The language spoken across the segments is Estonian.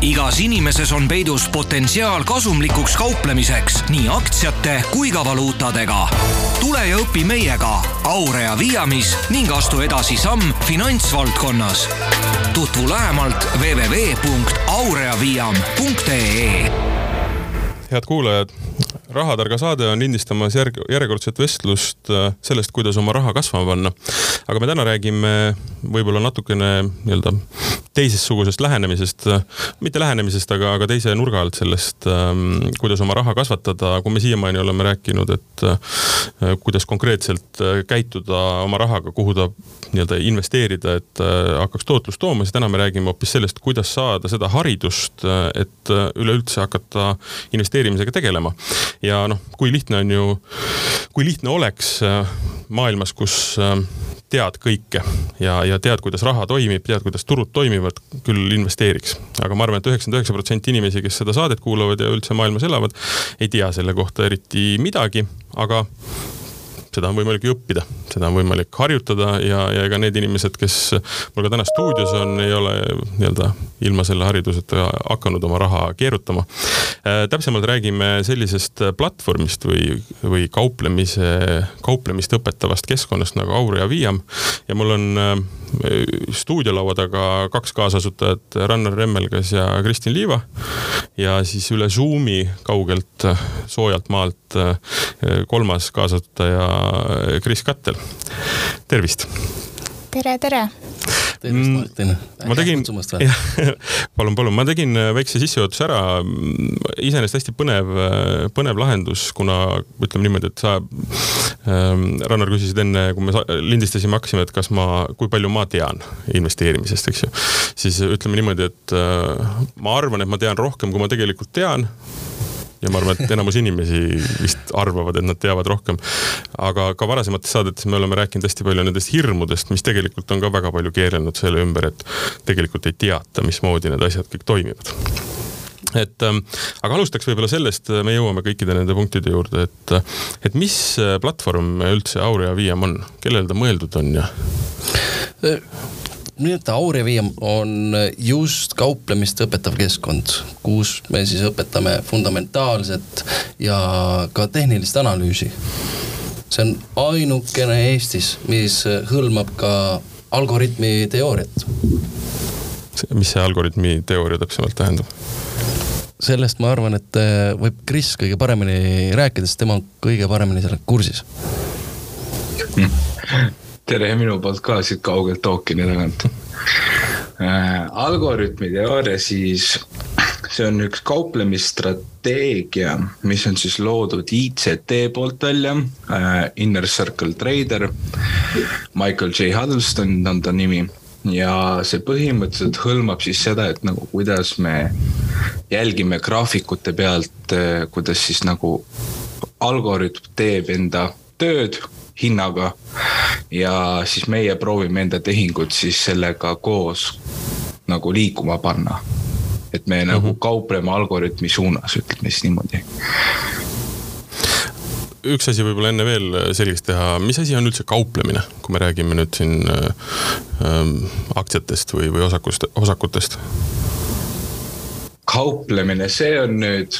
igas inimeses on peidus potentsiaal kasumlikuks kauplemiseks nii aktsiate kui ka valuutadega. tule ja õpi meiega Aurea Viamis ning astu edasi samm finantsvaldkonnas. tutvu lähemalt www.aureaviam.ee head kuulajad, Rahatarga saade on lindistamas järg, järjekordset vestlust äh, sellest, kuidas oma raha kasvama panna. aga me täna räägime võib-olla natukene nii-öelda teisesugusest lähenemisest, mitte lähenemisest, aga, aga teise nurga alt sellest, ähm, kuidas oma raha kasvatada, kui me siiamaani oleme rääkinud, et äh, kuidas konkreetselt äh, käituda oma rahaga, kuhu ta nii-öelda investeerida, et hakkaks tootlust tooma, siis täna me räägime hoopis sellest, kuidas saada seda haridust, et üleüldse hakata investeerimisega tegelema ja noh, kui lihtne on ju, kui lihtne oleks äh, maailmas, kus äh, tead kõike ja, ja tead, kuidas raha toimib, tead, kuidas turud toimivad, küll investeeriks. aga ma arvan et, et üheksakümmend üheksa protsenti inimesi, kes seda saadet kuulavad ja üldse maailmas elavad, ei tea selle kohta eriti midagi, aga seda on võimalik ju õppida, seda on võimalik harjutada ja, ja ega need inimesed, kes mul ka täna stuudios on, ei ole nii-öelda ilma selle hariduseta hakanud oma raha keerutama äh,. täpsemalt räägime sellisest platvormist või, või kauplemise, kauplemist õpetavast keskkonnast nagu Aurea Viam ja mul on äh, stuudiolaua taga kaks kaasasutajat, Rannar Remmelgas ja Kristin Liiva. ja siis üle Zoomi kaugelt, soojalt maalt kolmas kaasasutaja Kris Kattel. tervist. tere, tere tervist, mm, Martin. ma tegin, palun, palun, ma tegin väikse sissejuhatuse ära. iseenesest hästi põnev, põnev lahendus, kuna ütleme niimoodi, et sa ähm,, Rannar, küsisid enne, kui me lindistasime, hakkasime, et kas ma, kui palju ma tean investeerimisest, eks ju. siis ütleme niimoodi, et äh, ma arvan, et ma tean rohkem, kui ma tegelikult tean ja ma arvan, et enamus inimesi vist arvavad, et nad teavad rohkem. aga ka varasemates saadetes me oleme rääkinud hästi palju nendest hirmudest, mis tegelikult on ka väga palju keerelnud selle ümber, et tegelikult ei teata, mismoodi need asjad kõik toimivad et ähm, aga alustaks võib-olla sellest, me jõuame kõikide nende punktide juurde, et, et mis platvorm üldse Aurea Viam on, kellele ta mõeldud on ja? Nii-öelda Aureviam on just kauplemist õpetav keskkond, kus me siis õpetame fundamentaalset ja ka tehnilist analüüsi. see on ainukene Eestis, mis hõlmab ka algoritmi teooriat. mis see algoritmi teooria täpsemalt tähendab? sellest ma arvan, et äh, võib Kris kõige paremini rääkida, sest tema on kõige paremini sellega kursis tere minu poolt ka siit kaugelt ookeani tagant äh,. Algoritmi teooria siis, see on üks kauplemisstrateegia, mis on siis loodud ICT poolt välja äh,, Inner Circle Trader. Michael J Huddleston on ta nimi ja see põhimõtteliselt hõlmab siis seda, et nagu kuidas me jälgime graafikute pealt, äh, kuidas siis nagu algoritm teeb enda tööd hinnaga. Ja siis meie proovime enda tehingut siis sellega koos nagu liikuma panna. et me mm -hmm. nagu mhm. kaupleme algoritmi suunas, ütleme siis niimoodi üks asi võib-olla enne veel selgeks teha, mis asi on üldse kauplemine, kui me räägime nüüd siin äh, aktsiatest või, või osakust, osakutest? kauplemine, see on nüüd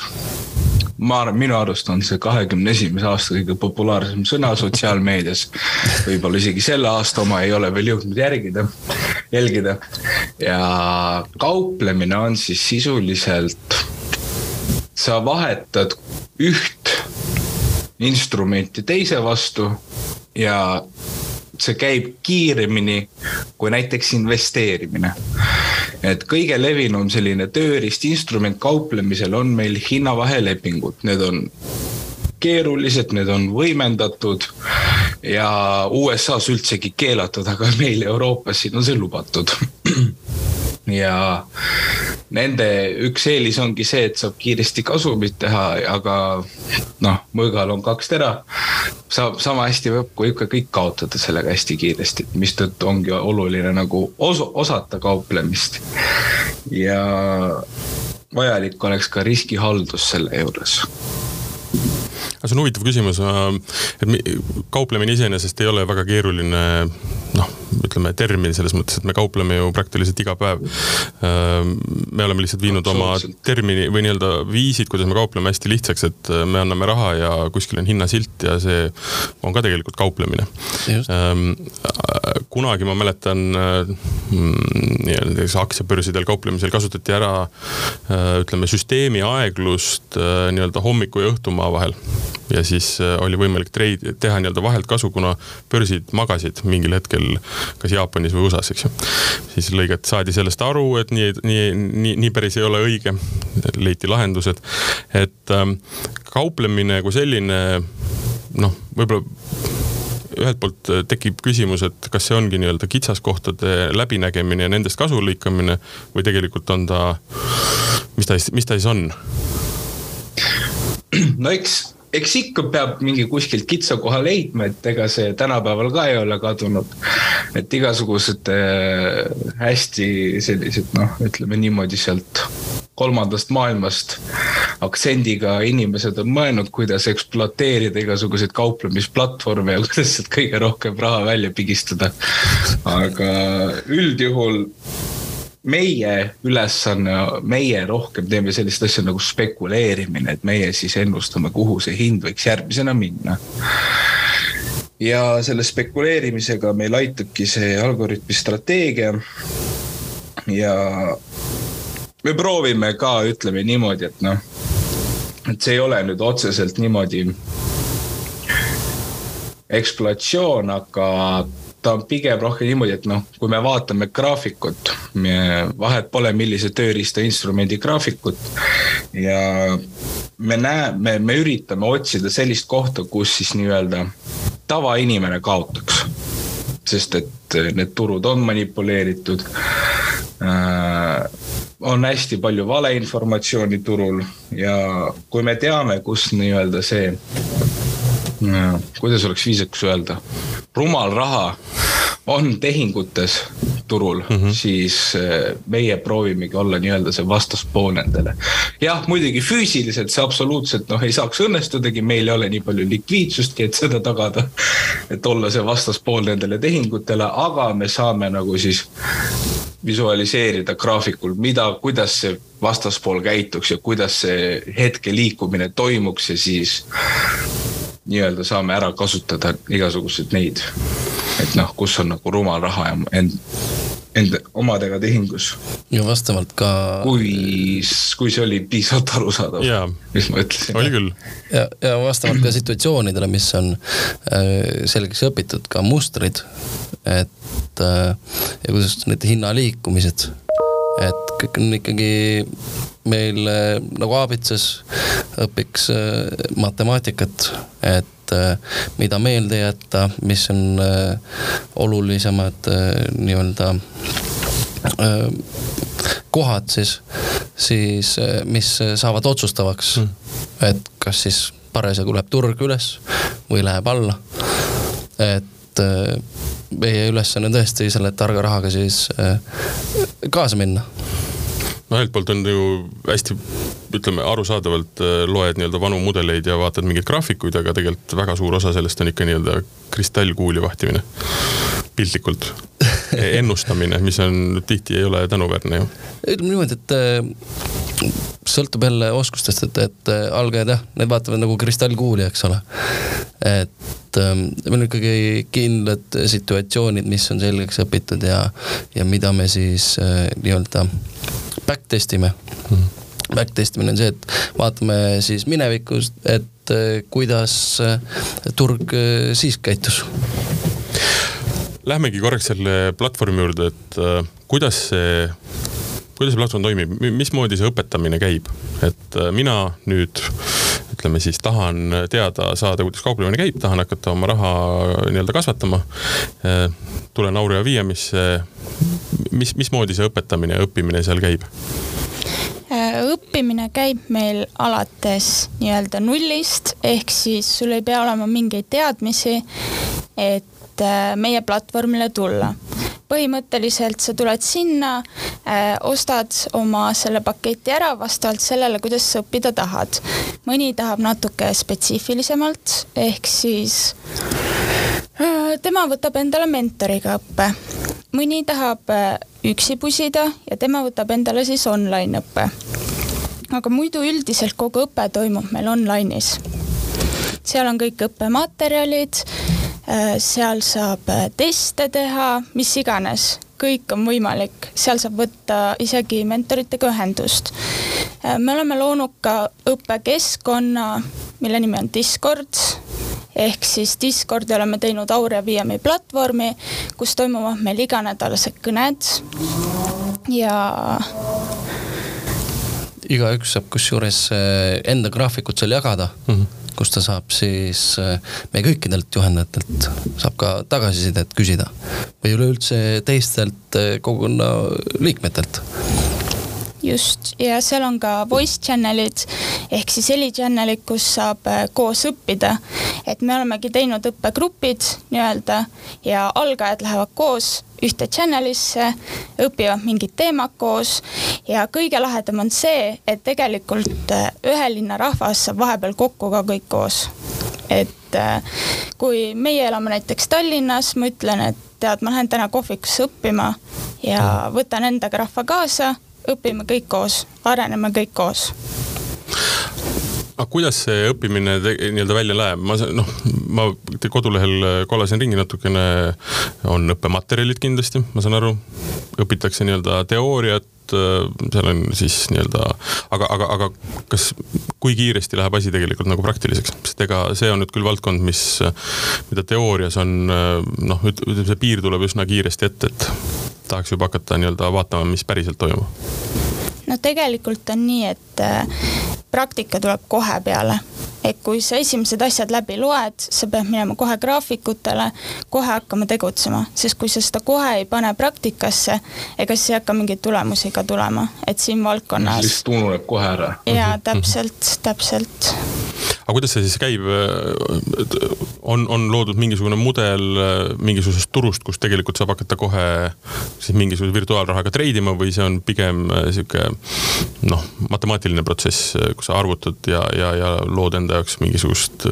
ma arvan, minu arust on see kahekümne esimese aasta kõige populaarsem sõna sotsiaalmeedias. võib-olla isegi selle aasta oma ei ole veel jõudnud järgida, jälgida. ja kauplemine on siis sisuliselt, sa vahetad üht instrumenti teise vastu ja see käib kiiremini kui näiteks investeerimine et kõige levinum selline tööriistinstrument kauplemisel on meil hinnavahelepingud, need on keerulised, need on võimendatud ja USA-s üldsegi keelatud, aga meil Euroopas siin on see lubatud ja nende üks eelis ongi see, et saab kiiresti kasumit teha, aga noh, mõõgal on kaks tera. saab sama hästi võib kui ikka kõik kaotada sellega hästi kiiresti, mistõttu ongi oluline nagu os osata kauplemist. ja vajalik oleks ka riskihaldus selle juures see on huvitav küsimus, et kauplemine iseenesest ei ole väga keeruline, noh ütleme, termin selles mõttes, et me kaupleme ju praktiliselt iga päev. me oleme lihtsalt viinud oma termini või nii-öelda viisid, kuidas me kaupleme hästi lihtsaks, et me anname raha ja kuskil on hinnasilt ja see on ka tegelikult kauplemine. kunagi ma mäletan nii-öelda aktsiabörsidel kauplemisel kasutati ära ütleme süsteemi aeglust nii-öelda hommiku ja õhtumaa vahel ja siis oli võimalik treid teha nii-öelda vahelt kasu, kuna börsid magasid mingil hetkel kas Jaapanis või USA-s, eks ju. siis lõiget saadi sellest aru, et nii, nii, nii, nii päris ei ole õige. leiti lahendused, et ähm, kauplemine kui selline noh, võib-olla ühelt poolt tekib küsimus, et kas see ongi nii-öelda kitsaskohtade läbinägemine ja nendest kasu lõikamine või tegelikult on ta, mis ta, mis ta siis on? no eks eks ikka peab mingi kuskilt kitsakoha leidma, et ega see tänapäeval ka ei ole kadunud. et igasugused äh, hästi sellised noh, ütleme niimoodi sealt kolmandast maailmast aktsendiga inimesed on mõelnud, kuidas ekspluateerida igasuguseid kauplemisplatvorme ja kuidas sealt kõige rohkem raha välja pigistada. aga üldjuhul meie ülesanne, meie rohkem teeme sellist asja nagu spekuleerimine, et meie siis ennustame, kuhu see hind võiks järgmisena minna. ja selle spekuleerimisega meil aitabki see algoritmi strateegia. ja me proovime ka, ütleme niimoodi, et noh, et see ei ole nüüd otseselt niimoodi ekspluatsioon, aga ta on pigem rohkem niimoodi, et noh, kui me vaatame graafikut, vahet pole, millise tööriista instrumendi graafikut ja me näeme, me üritame otsida sellist kohta, kus siis nii-öelda tavainimene kaotaks. sest et need turud on manipuleeritud äh, on hästi palju valeinformatsiooni turul ja kui me teame, kus nii-öelda see kuidas oleks viisakas öelda, rumal raha on tehingutes turul mm, -hmm. siis eh, meie proovimegi olla nii-öelda see vastaspool nendele. jah, muidugi füüsiliselt see absoluutselt noh, ei saaks õnnestudagi, meil ei ole nii palju likviidsustki, et seda tagada. et olla see vastaspool nendele tehingutele, aga me saame nagu siis visualiseerida graafikul, mida, kuidas see vastaspool käituks ja kuidas see hetke liikumine toimuks ja siis nii-öelda saame ära kasutada igasuguseid neid, et noh, kus on nagu rumal raha ja end, enda omadega tehingus. ja vastavalt ka. kui, kui see oli piisavalt arusaadav, mis ma ütlesin. oli küll. ja, ja vastavalt ka situatsioonidele, mis on äh, selgeks õpitud, ka mustrid, et äh, ja kuidas need hinnaliikumised et kõik on ikkagi meil äh, nagu aabitsas õpiks äh, matemaatikat, et äh, mida meelde jätta, mis on olulisemad nii-öelda kohad siis, siis mis saavad otsustavaks mm., et kas siis parasjagu läheb turg üles või läheb alla. et meie ülesanne on tõesti selle targa rahaga siis kaasa minna. No ühelt poolt on ju hästi, ütleme arusaadavalt äh, loed nii-öelda vanu mudeleid ja vaatad mingeid graafikuid, aga tegelikult väga suur osa sellest on ikka nii-öelda kristallkuuli vahtimine, piltlikult. Ennustamine, mis on tihti ei ole tänuväärne ju. ütleme niimoodi, et äh, sõltub jälle oskustest, et, et äh, algajad jah, need vaatavad nagu kristallkuuli, eks ole. et ähm, meil on ikkagi kindlad situatsioonid, mis on selgeks õpitud ja, ja mida me siis äh, nii-öelda backtest ime hmm backtestimine on see, et vaatame siis minevikust, et äh, kuidas äh, turg äh, siis käitus. Lähmegi korraks selle platvormi juurde, et kuidas see kuidas see platvorm toimib, mismoodi see õpetamine käib, et mina nüüd ütleme siis tahan teada saada, kuidas kauplemine käib, tahan hakata oma raha nii-öelda kasvatama. tulen Aurio Viiamisse mis, mismoodi see õpetamine ja õppimine seal käib? Äh, õppimine käib meil alates nii-öelda nullist, ehk siis sul ei pea olema mingeid teadmisi, et äh, meie platvormile tulla. Põhimõtteliselt sa tuled sinna, äh, ostad oma selle paketi ära vastavalt sellele, kuidas sa õppida tahad. mõni tahab natuke spetsiifilisemalt, ehk siis tema võtab endale mentoriga õppe. mõni tahab äh, üksi pusida ja tema võtab endale siis online õppe. aga muidu üldiselt kogu õpe toimub meil online'is. seal on kõik õppematerjalid, äh, seal saab äh, teste teha, mis iganes, kõik on võimalik, seal saab võtta isegi mentoritega ühendust. me oleme loonud ka õppekeskkonna, mille nimi on Discord. Ehk siis Discordi oleme teinud Aurea VM-i platvormi, kus toimuvad meil iganädalased kõned. Ja igaüks saab kusjuures enda graafikut seal jagada. Mm, -hmm. Kus ta saab siis eh, meie kõikidelt juhendajatelt saab ka tagasisidet küsida või üleüldse teistelt eh, kogukonna liikmetelt just, ja seal on ka voice channel'id ehk siis heli channel'id, kus saab äh, koos õppida. et me olemegi teinud õppegrupid nii-öelda ja algajad lähevad koos ühte channel'isse, õpivad mingit teemat koos ja kõige lahedam on see, et tegelikult äh, ühe linna rahvas saab vahepeal kokku ka kõik koos. et äh, kui meie elame näiteks Tallinnas, ma ütlen, et tead, ma lähen täna kohvikusse õppima ja võtan endaga rahva kaasa õpime kõik koos, areneme kõik koos aga kuidas see õppimine nii-öelda välja näeb, ma noh, ma kodulehel kollasin ringi natukene, on õppematerjalid kindlasti, ma saan aru, õpitakse nii-öelda teooriat, seal on siis nii-öelda, aga, aga, aga kas, kui kiiresti läheb asi tegelikult nagu praktiliseks, sest ega see on nüüd küll valdkond, mis, mida teoorias on noh, ütleme see piir tuleb üsna kiiresti ette, et tahaks juba hakata nii-öelda vaatama, mis päriselt toimub? no tegelikult on nii, et äh, praktika tuleb kohe peale. et kui sa esimesed asjad läbi loed, sa pead minema kohe graafikutele, kohe hakkama tegutsema, sest kui sa seda kohe ei pane praktikasse, ega siis ei hakka mingeid tulemusi ka tulema, et siin valdkonnas. lihtsalt ununeb kohe ära. jaa, täpselt, täpselt aga kuidas see siis käib? on, on loodud mingisugune mudel mingisugusest turust, kus tegelikult saab hakata kohe siis mingisuguse virtuaalrahaga treidima või see on pigem äh, sihuke noh, matemaatiline protsess, kus sa arvutad ja, ja, ja lood enda jaoks mingisugust,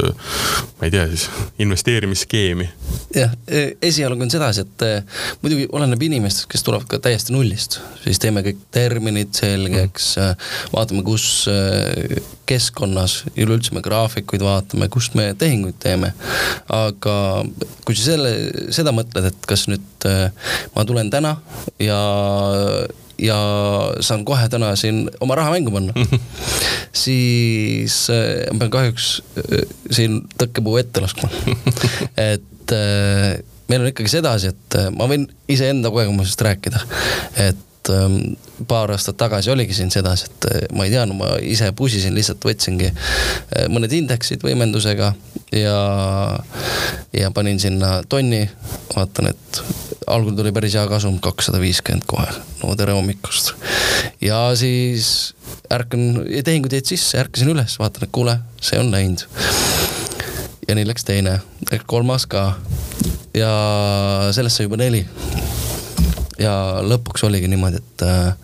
ma ei tea siis, investeerimisskeemi? jah, e, esialgu on sedasi, et muidugi oleneb inimestest, kes tulevad ka täiesti nullist, siis teeme kõik terminid selgeks mm., vaatame, kus keskkonnas üleüldse me graafikuid vaatame, kust me tehinguid teeme. aga kui sa selle, seda mõtled, et kas nüüd ma tulen täna ja ja saan kohe täna siin oma raha mängu panna siis ma pean kahjuks siin tõkkepuu ette laskma et meil on ikkagi sedasi, et ma võin iseenda kogemusest rääkida, et ähm, paar aastat tagasi oligi siin sedasi, et äh, ma ei teadnud, ma ise pusisin, lihtsalt võtsingi äh, mõned indeksid võimendusega ja, ja panin sinna tonni. vaatan, et algul tuli päris hea kasum, kakssada viiskümmend kohe, no tere hommikust. ja siis ärkan, tehingud jäid sisse, ärkasin üles, vaatan, et kuule, see on läinud. ja nii läks teine, kolmas ka ja sellest sai juba neli ja lõpuks oligi niimoodi, et äh,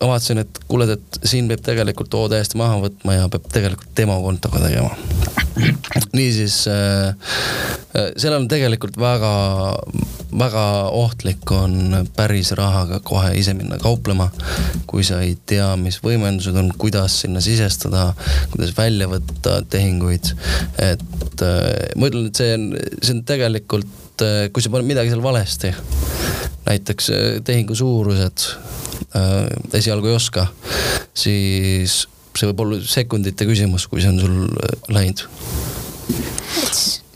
ma vaatasin, et kuule, et siin peab tegelikult too täiesti maha võtma ja peab tegelikult demokontoga tegema. niisiis äh, äh, seal on tegelikult väga, väga ohtlik on päris rahaga kohe ise minna kauplema. kui sa ei tea, mis võimendused on, kuidas sinna sisestada, kuidas välja võtta tehinguid. et äh, ma ütlen, et see on, see on tegelikult et äh, kui sa paned midagi seal valesti, näiteks äh, tehingu suurused äh, esialgu ei oska, siis see võib olla sekundite küsimus, kui see on sul läinud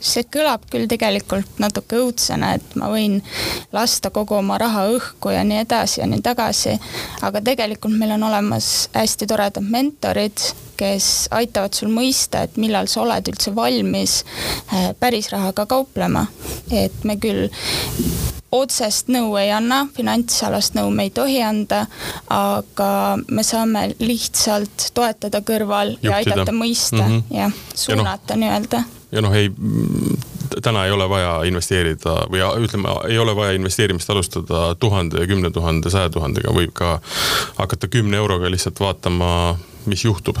see kõlab küll tegelikult natuke õudsena, et ma võin lasta kogu oma raha õhku ja nii edasi ja nii tagasi. aga tegelikult meil on olemas hästi toredad mentorid, kes aitavad sul mõista, et millal sa oled üldse valmis äh, päris rahaga kauplema. et me küll otsest nõu ei anna, finantsalast nõu me ei tohi anda, aga me saame lihtsalt toetada kõrval Juhtida. ja aidata mõista mm -hmm. ja suunata no, nii-öelda ja noh, ei, täna ei ole vaja investeerida või ütleme, ei ole vaja investeerimist alustada tuhande, kümne tuhande, saja tuhandega, võib ka hakata kümne euroga lihtsalt vaatama mis juhtub.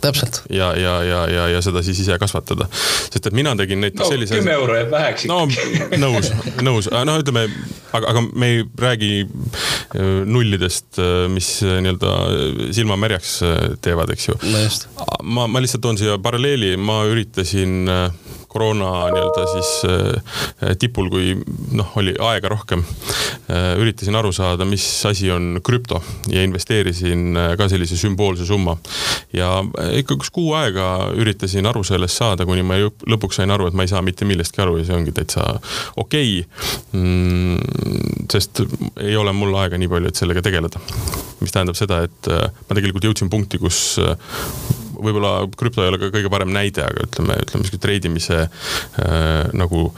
täpselt. ja, ja, ja, ja, ja seda siis ise kasvatada. sest et mina tegin näiteks no, sellise. kümme euro jääb väheks ikkagi. no nõus, nõus, no ütleme, aga, aga me ei räägi äh, nullidest, äh, mis äh, nii-öelda silma märjaks teevad, eks ju. ma, ma lihtsalt toon siia paralleeli, ma üritasin koroona nii-öelda siis äh, tipul, kui noh, oli aega rohkem äh,, üritasin aru saada, mis asi on krüpto ja investeerisin äh, ka sellise sümboolse summa. ja ikka üks kuu aega üritasin aru sellest saada, kuni ma lõpuks sain aru, et ma ei saa mitte millestki aru ja see ongi täitsa okei okay, mm,. sest ei ole mul aega nii palju, et sellega tegeleda. mis tähendab seda, et ma tegelikult jõudsin punkti, kus võib-olla krüpto ei ole ka kõige parem näide, aga ütleme, ütleme sihuke treidimise äh, nagu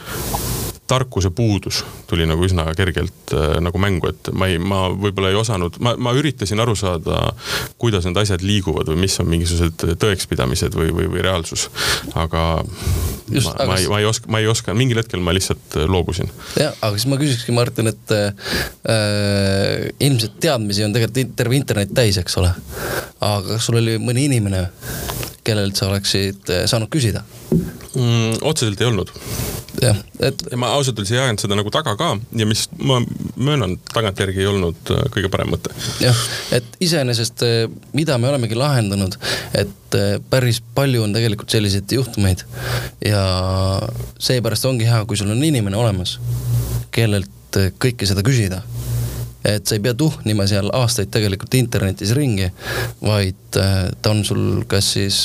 tarkuse puudus tuli nagu üsna kergelt äh, nagu mängu, et ma ei, ma võib-olla ei osanud, ma, ma üritasin aru saada, kuidas need asjad liiguvad või mis on mingisugused tõekspidamised või, või, või reaalsus. aga Just, ma, aga ma ei, ma ei oska, ma ei oska, mingil hetkel ma lihtsalt äh, loobusin. jah, aga siis ma küsikski, Martin, et äh, ilmselt teadmisi on tegelikult terve internet täis, eks ole. aga kas sul oli mõni inimene, kellelt sa oleksid äh, saanud küsida mm,? otseselt ei olnud jah, et. ma ausalt öeldes ei ajanud seda nagu taga ka ja mis ma möönan, tagantjärgi ei olnud äh, kõige parem mõte. jah, et iseenesest, äh, mida me olemegi lahendanud, et äh, päris palju on tegelikult selliseid juhtumeid ja seepärast ongi hea, kui sul on inimene olemas, kellelt kõike seda küsida et sa ei pea tuhnima seal aastaid tegelikult internetis ringi, vaid ta on sul kas siis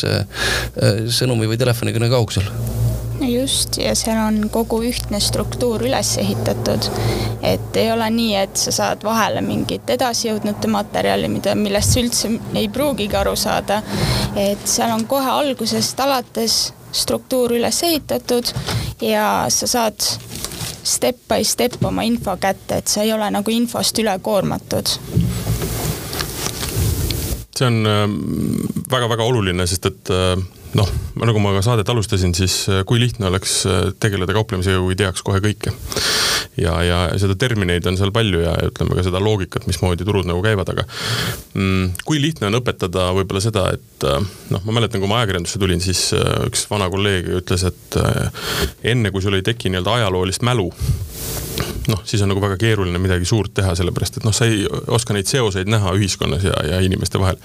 sõnumi või telefonikõne kaugusel just, ja seal on kogu ühtne struktuur üles ehitatud. et ei ole nii, et sa saad vahele mingit edasijõudnute materjali, mida, millest sa üldse ei pruugigi aru saada. et seal on kohe algusest alates struktuur üles ehitatud ja sa saad step by step oma info kätte, et sa ei ole nagu infost üle koormatud. See on väga-väga ähm, oluline, sest et äh, noh, nagu ma ka saadet alustasin, siis äh, kui lihtne oleks äh, tegeleda kauplemisega, kui teaks kohe kõike. ja, ja seda termineid on seal palju ja ütleme ka seda loogikat, mismoodi turud nagu käivad, aga mm, kui lihtne on õpetada võib-olla seda, et äh, noh, ma mäletan, kui ma ajakirjandusse tulin, siis üks vana kolleeg ütles, et enne kui sul ei teki nii-öelda ajaloolist mälu, noh, siis on nagu väga keeruline midagi suurt teha, sellepärast et noh, sa ei oska neid seoseid näha ühiskonnas ja, ja inimeste vahel.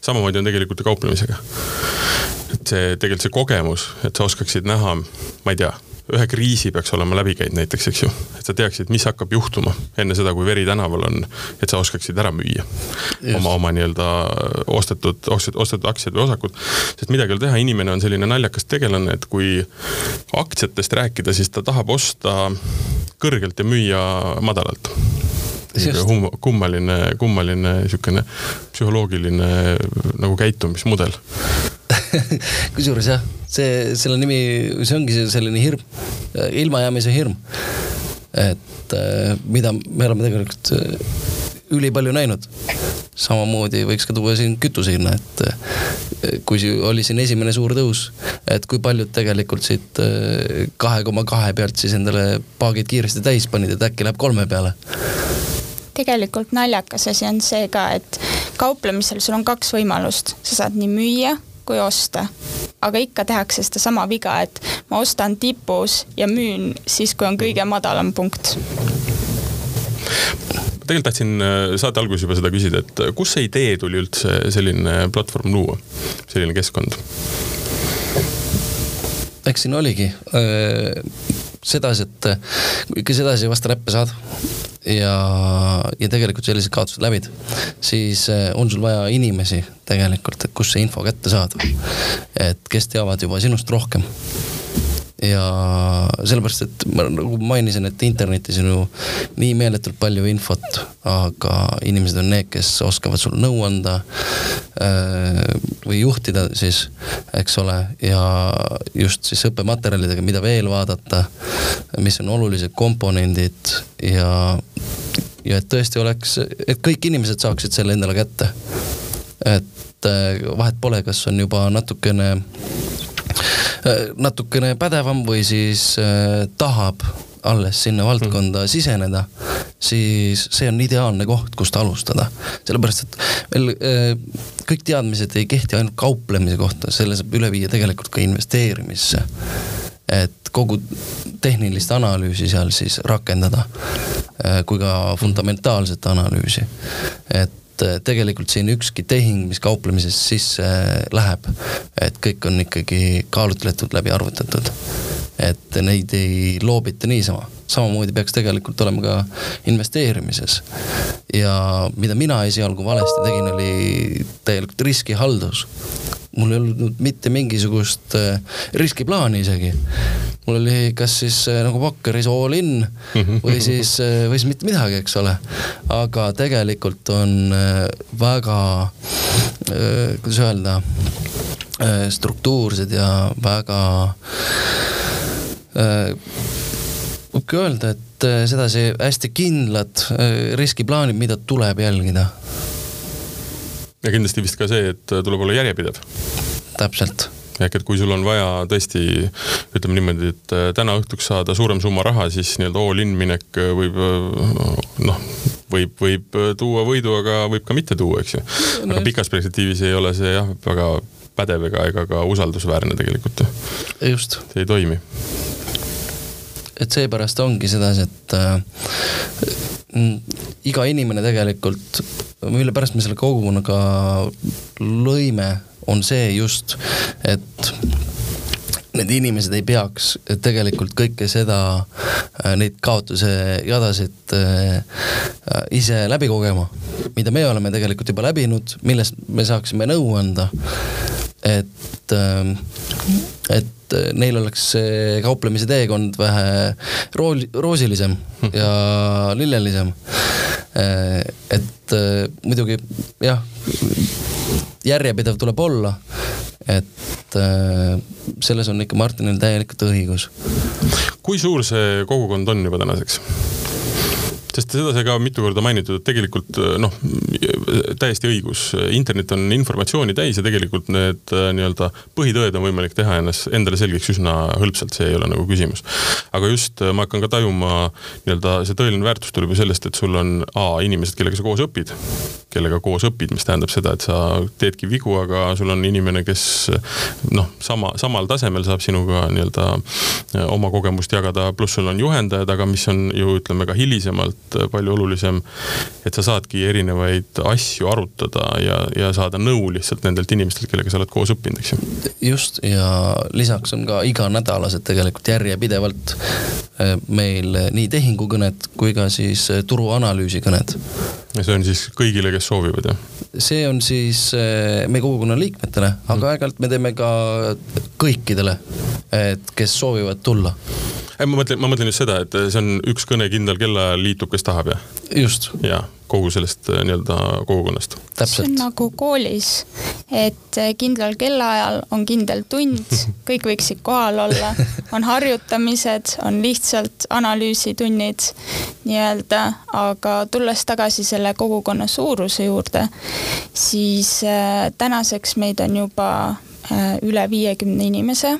samamoodi on tegelikult ju kauplemisega et see tegelikult see kogemus, et sa oskaksid näha, ma ei tea, ühe kriisi peaks olema läbi käinud näiteks, eks ju. et sa teaksid, mis hakkab juhtuma enne seda, kui veri tänaval on, et sa oskaksid ära müüa Just. oma, oma nii-öelda ostetud, ostetud, ostetud aktsiad või osakud. sest midagi ei ole teha, inimene on selline naljakas tegelane, et kui aktsiatest rääkida, siis ta tahab osta kõrgelt ja müüa madalalt hum-, kummaline, kummaline niisugune psühholoogiline nagu käitumismudel kusjuures jah, see, selle nimi, see ongi see selline hirm, ilmajäämise hirm. et äh, mida me oleme tegelikult äh, ülipalju näinud. samamoodi võiks ka tuua siin kütuse hinna, et äh, kui oli siin esimene suur tõus, et kui paljud tegelikult siit kahe koma kahe pealt siis endale paagid kiiresti täis panid, et äkki läheb kolme peale tegelikult naljakas asi on see ka, et kauplemisel sul on kaks võimalust, sa saad nii müüa kui osta. aga ikka tehakse sedasama viga, et ma ostan tipus ja müün siis, kui on kõige madalam punkt tegelikult tahtsin äh, saate alguses juba seda küsida, et äh, kust see idee tuli üldse selline platvorm luua, selline keskkond? eks siin oligi äh, sedasi, et kui sedasi vastu näppe saad ja, ja tegelikult sellised kaotused läbid, siis eh, on sul vaja inimesi tegelikult, et kust see info kätte saada. et kes teavad juba sinust rohkem ja sellepärast, et ma nagu mainisin, et internetis on ju nii meeletult palju infot, aga inimesed on need, kes oskavad sul nõu anda äh, või juhtida siis, eks ole, ja just siis õppematerjalidega, mida veel vaadata, mis on olulised komponendid ja, ja et tõesti oleks, et kõik inimesed saaksid selle endale kätte. et äh, vahet pole, kas on juba natukene natukene pädevam või siis äh, tahab alles sinna valdkonda mm. siseneda, siis see on ideaalne koht, kust alustada. sellepärast, et meil äh, kõik teadmised ei kehti ainult kauplemise kohta, selle saab üle viia tegelikult ka investeerimisse. et kogu tehnilist analüüsi seal siis rakendada, kui ka fundamentaalset analüüsi. et tegelikult siin ükski tehing, mis kauplemises sisse läheb, et kõik on ikkagi kaalutletud, läbi arvutatud. et neid ei loobita niisama samamoodi peaks tegelikult olema ka investeerimises. ja mida mina esialgu valesti tegin, oli täielikult riskihaldus mul ei olnud mitte mingisugust äh, riskiplaani isegi. mul oli kas siis äh, nagu Bakkeris all in või siis, äh, või siis mitte midagi, eks ole. aga tegelikult on väga, kuidas öelda, struktuursed ja väga võibki öelda, et sedasi hästi kindlad riskiplaanid, mida tuleb jälgida. Ja kindlasti vist ka see, et äh, tuleb olla järjepidev. täpselt ehk et kui sul on vaja tõesti, ütleme niimoodi, et täna õhtuks saada suurem summa raha, siis nii-öelda all-in minek võib noh, võib, võib tuua võidu, aga võib ka mitte tuua, eks ju. aga pikas perspektiivis ei ole see jah, väga pädev ega, ega ka usaldusväärne tegelikult ju. just. see ei toimi et seepärast ongi sedasi, et äh, iga inimene tegelikult, mille pärast me selle kogukonnaga lõime, on see just, et need inimesed ei peaks tegelikult kõike seda, äh, neid kaotuse jadasid äh, ise läbi kogema, mida me oleme tegelikult juba läbinud, millest me saaksime nõu anda. et, äh, et eh, neil oleks see kauplemise teekond vähe rool-, roosilisem ja lillelisem. Eh, et eh, muidugi jah, järjepidev tuleb olla, et selles on ikka Martinil täielikult õigus. kui suur see kogukond on juba tänaseks? Sest seda sai ka mitu korda mainitud, et tegelikult äh, noh, täiesti õigus, internet on informatsiooni täis ja tegelikult need äh, nii-öelda põhitõed on võimalik teha ennast, endale selgeks üsna hõlpsalt, see ei ole nagu küsimus. aga just äh, ma hakkan ka tajuma nii-öelda see tõeline väärtus tuleb ju sellest, et sul on A inimesed, kellega sa koos õpid, kellega koos õpid, mis tähendab seda, et sa teedki vigu, aga sul on inimene, kes noh, sama, samal tasemel saab sinuga nii-öelda oma kogemust jagada, pluss sul on juhendajad, aga mis on ju ütleme ka hilisemalt tegelikult äh, palju olulisem, et sa saadki erinevaid asju arutada ja, ja saada nõu lihtsalt nendelt inimestelt, kellega sa oled koos õppinud, eks ju. just, ja lisaks on ka iganädalased tegelikult järjepidevalt äh, meil nii tehingukõned kui ka siis äh, turuanalüüsi kõned. ja see on siis kõigile, kes soovivad, jah? see on siis meie kogukonna liikmetele, aga mm. aeg-ajalt me teeme ka kõikidele, et kes soovivad tulla ei, ma mõtlen, ma mõtlen just seda, et see on üks kõne kindlal kellaajal liitub, kes tahab ja. just. ja kogu sellest äh, nii-öelda kogukonnast. see on nagu koolis, et äh, kindlal kellaajal on kindel tund, kõik võiksid kohal olla, on harjutamised, on lihtsalt analüüsitunnid nii-öelda, aga tulles tagasi selle kogukonna suuruse juurde, siis äh, tänaseks meid on juba üle viiekümne inimese.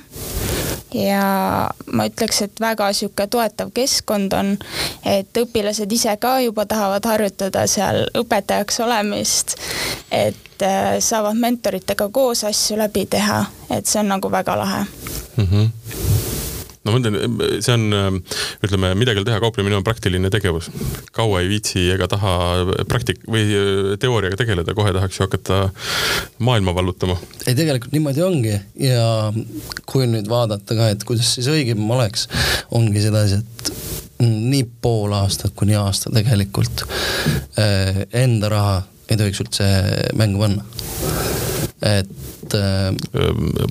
Ja ma ütleks, et väga sihuke toetav keskkond on, et õpilased ise ka juba tahavad harjutada seal õpetajaks olemist, et äh, saavad mentoritega koos asju läbi teha, et see on nagu väga lahe. Mm. -hmm no ma ütlen, see on, ütleme, midagi teha, kauplemine on praktiline tegevus. kaua ei viitsi ega taha praktik- või äh, teooriaga tegeleda, kohe tahaks ju hakata maailma vallutama. ei, tegelikult niimoodi ongi ja kui nüüd vaadata ka, et kuidas siis õigem oleks, ongi sedasi, et nii pool aastat kuni aasta tegelikult äh, enda raha ei tohiks üldse mängu panna. Et äh,.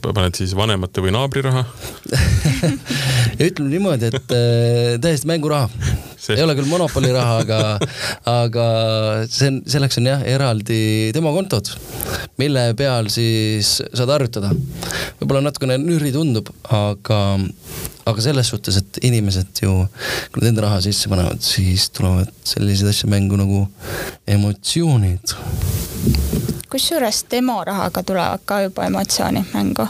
paned siis vanemate või naabri raha ütleme niimoodi, et äh, täiesti mänguraha see. ei ole küll monopoli raha, aga, aga see on, selleks on jah, eraldi demokontod, mille peal siis saad harjutada. võib-olla natukene nüri tundub, aga, aga selles suhtes, et inimesed ju, kui nad enda raha sisse panevad, siis tulevad selliseid asju mängu nagu emotsioonid kusjuures demorahaga tulevad ka juba emotsioonid mängu.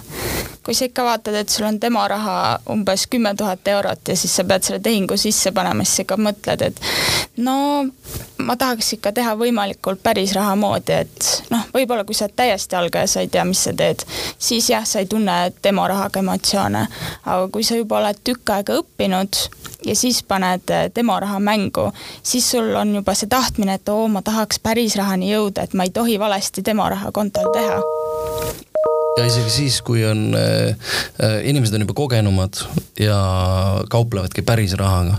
kui sa ikka vaatad, et sul on tema raha umbes kümme tuhat eurot ja siis sa pead selle tehingu sisse panema, siis sa ikka mõtled, et no ma tahaks ikka teha võimalikult päris raha moodi, et noh, võib-olla kui sa oled täiesti algaja, sa ei tea, mis sa teed, siis jah, sa ei tunne tema rahaga emotsioone. aga kui sa juba oled tükk aega õppinud ja siis paned tema raha mängu, siis sul on juba see tahtmine, et oo, ma tahaks päris rahani jõuda, et ma ei tohi valesti tema raha kontol teha. Ja isegi siis, kui on äh,, äh, inimesed on juba kogenumad ja kauplevadki päris rahaga,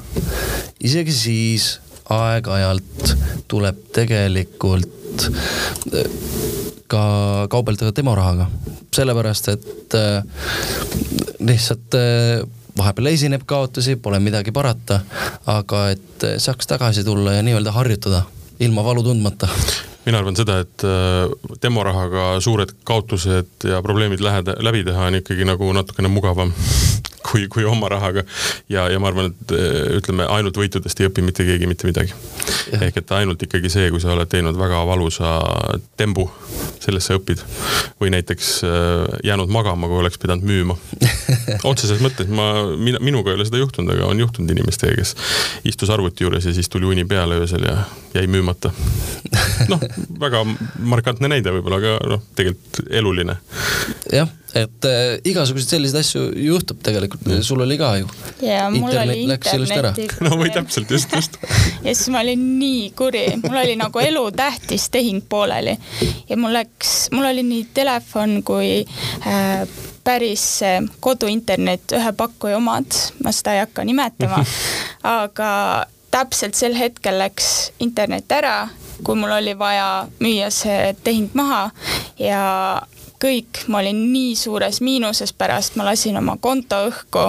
isegi siis aeg-ajalt tuleb tegelikult äh, ka kaubelda tema rahaga, sellepärast et äh, lihtsalt äh, vahepeal esineb kaotusi, pole midagi parata, aga et saaks tagasi tulla ja nii-öelda harjutada ilma valu tundmata. Mina arvan seda, et äh, demorahaga suured kaotused ja probleemid läheda, läbi teha on ikkagi nagu natukene mugavam kui, kui oma rahaga. ja, ja ma arvan, et äh, ütleme, ainult võitudest ei õpi mitte keegi mitte midagi. ehk et ainult ikkagi see, kui sa oled teinud väga valusa tembu, sellest sa õpid. või näiteks äh, jäänud magama, kui oleks pidanud müüma. otseses mõttes ma, mina, minuga ei ole seda juhtunud, aga on juhtunud inimestega, kes istus arvuti juures ja siis tuli uni peale öösel ja jäi müümata. noh, väga markantne näide võib-olla, aga noh, tegelikult eluline. jah, et äh, igasuguseid selliseid asju juhtub tegelikult, sul oli ka ju. ja mul oli interneti. no või täpselt, just, just. ja siis ma olin nii kuri, mul oli nagu elutähtis tehing pooleli. Ja mul läks, mul oli nii telefon kui äh, päris koduinternet, ühe pakkuja omad, ma seda ei hakka nimetama, aga täpselt sel hetkel läks internet ära kui mul oli vaja müüa see tehing maha. Ja kõik, ma olin nii suures miinuses pärast, ma lasin oma konto õhku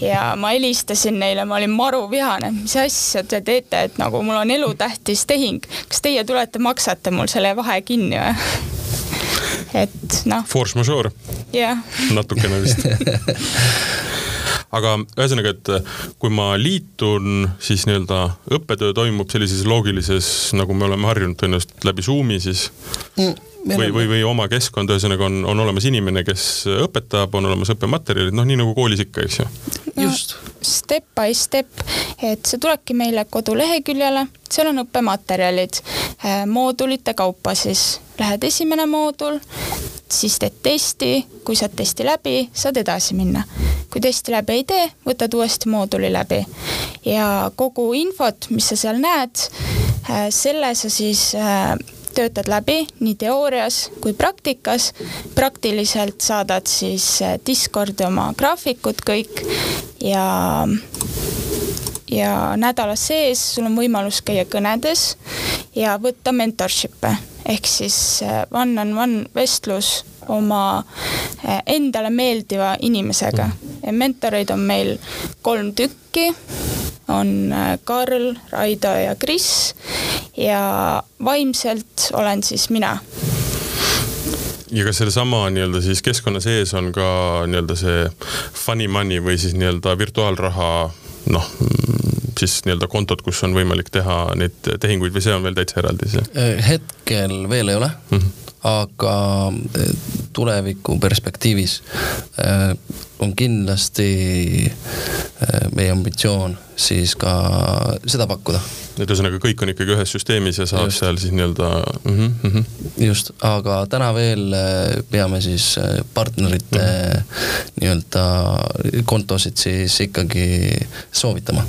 ja ma helistasin neile, ma olin maru vihane, mis asja te teete, et nagu mul on elutähtis tehing, kas teie tulete, maksate mul selle vahe kinni või? et noh. Force majeure. jah. natukene vist aga ühesõnaga, et kui ma liitun, siis nii-öelda õppetöö toimub sellises loogilises, nagu me oleme harjunud tõenäoliselt läbi Zoomi siis mm või, või, või oma keskkond, ühesõnaga on, on olemas inimene, kes õpetab, on olemas õppematerjalid, noh, nii nagu koolis ikka, eks ju. just. Step by step, et sa tuledki meile koduleheküljele, seal on õppematerjalid äh, moodulite kaupa siis. Lähed esimene moodul, siis teed testi, kui saad testi läbi, saad edasi minna. kui testi läbi ei tee, võtad uuesti mooduli läbi ja kogu infot, mis sa seal näed, äh, selle sa siis äh, töötad läbi nii teoorias kui praktikas. praktiliselt saadad siis äh, Discordi oma graafikud kõik ja ja nädala sees sul on võimalus käia kõnedes ja võtta mentorship'e ehk siis one on one vestlus oma äh, endale meeldiva inimesega. mentoreid on meil kolm tükki on äh, Karl, Raido ja Kris ja vaimselt olen siis mina ja kas sellesama nii-öelda siis keskkonna sees on ka nii-öelda see funny money või siis nii-öelda virtuaalraha noh, siis nii-öelda kontod, kus on võimalik teha neid tehinguid või see on veel täitsa eraldi see? Äh, hetkel veel ei ole mm, -hmm. Aga äh, tuleviku perspektiivis on kindlasti meie ambitsioon siis ka seda pakkuda. Et ühesõnaga, kõik on ikkagi ühes süsteemis ja saab just. seal siis nii-öelda mm. -hmm. just, aga täna veel äh, peame siis äh, partnerite mm -hmm. nii-öelda kontosid siis ikkagi soovitama.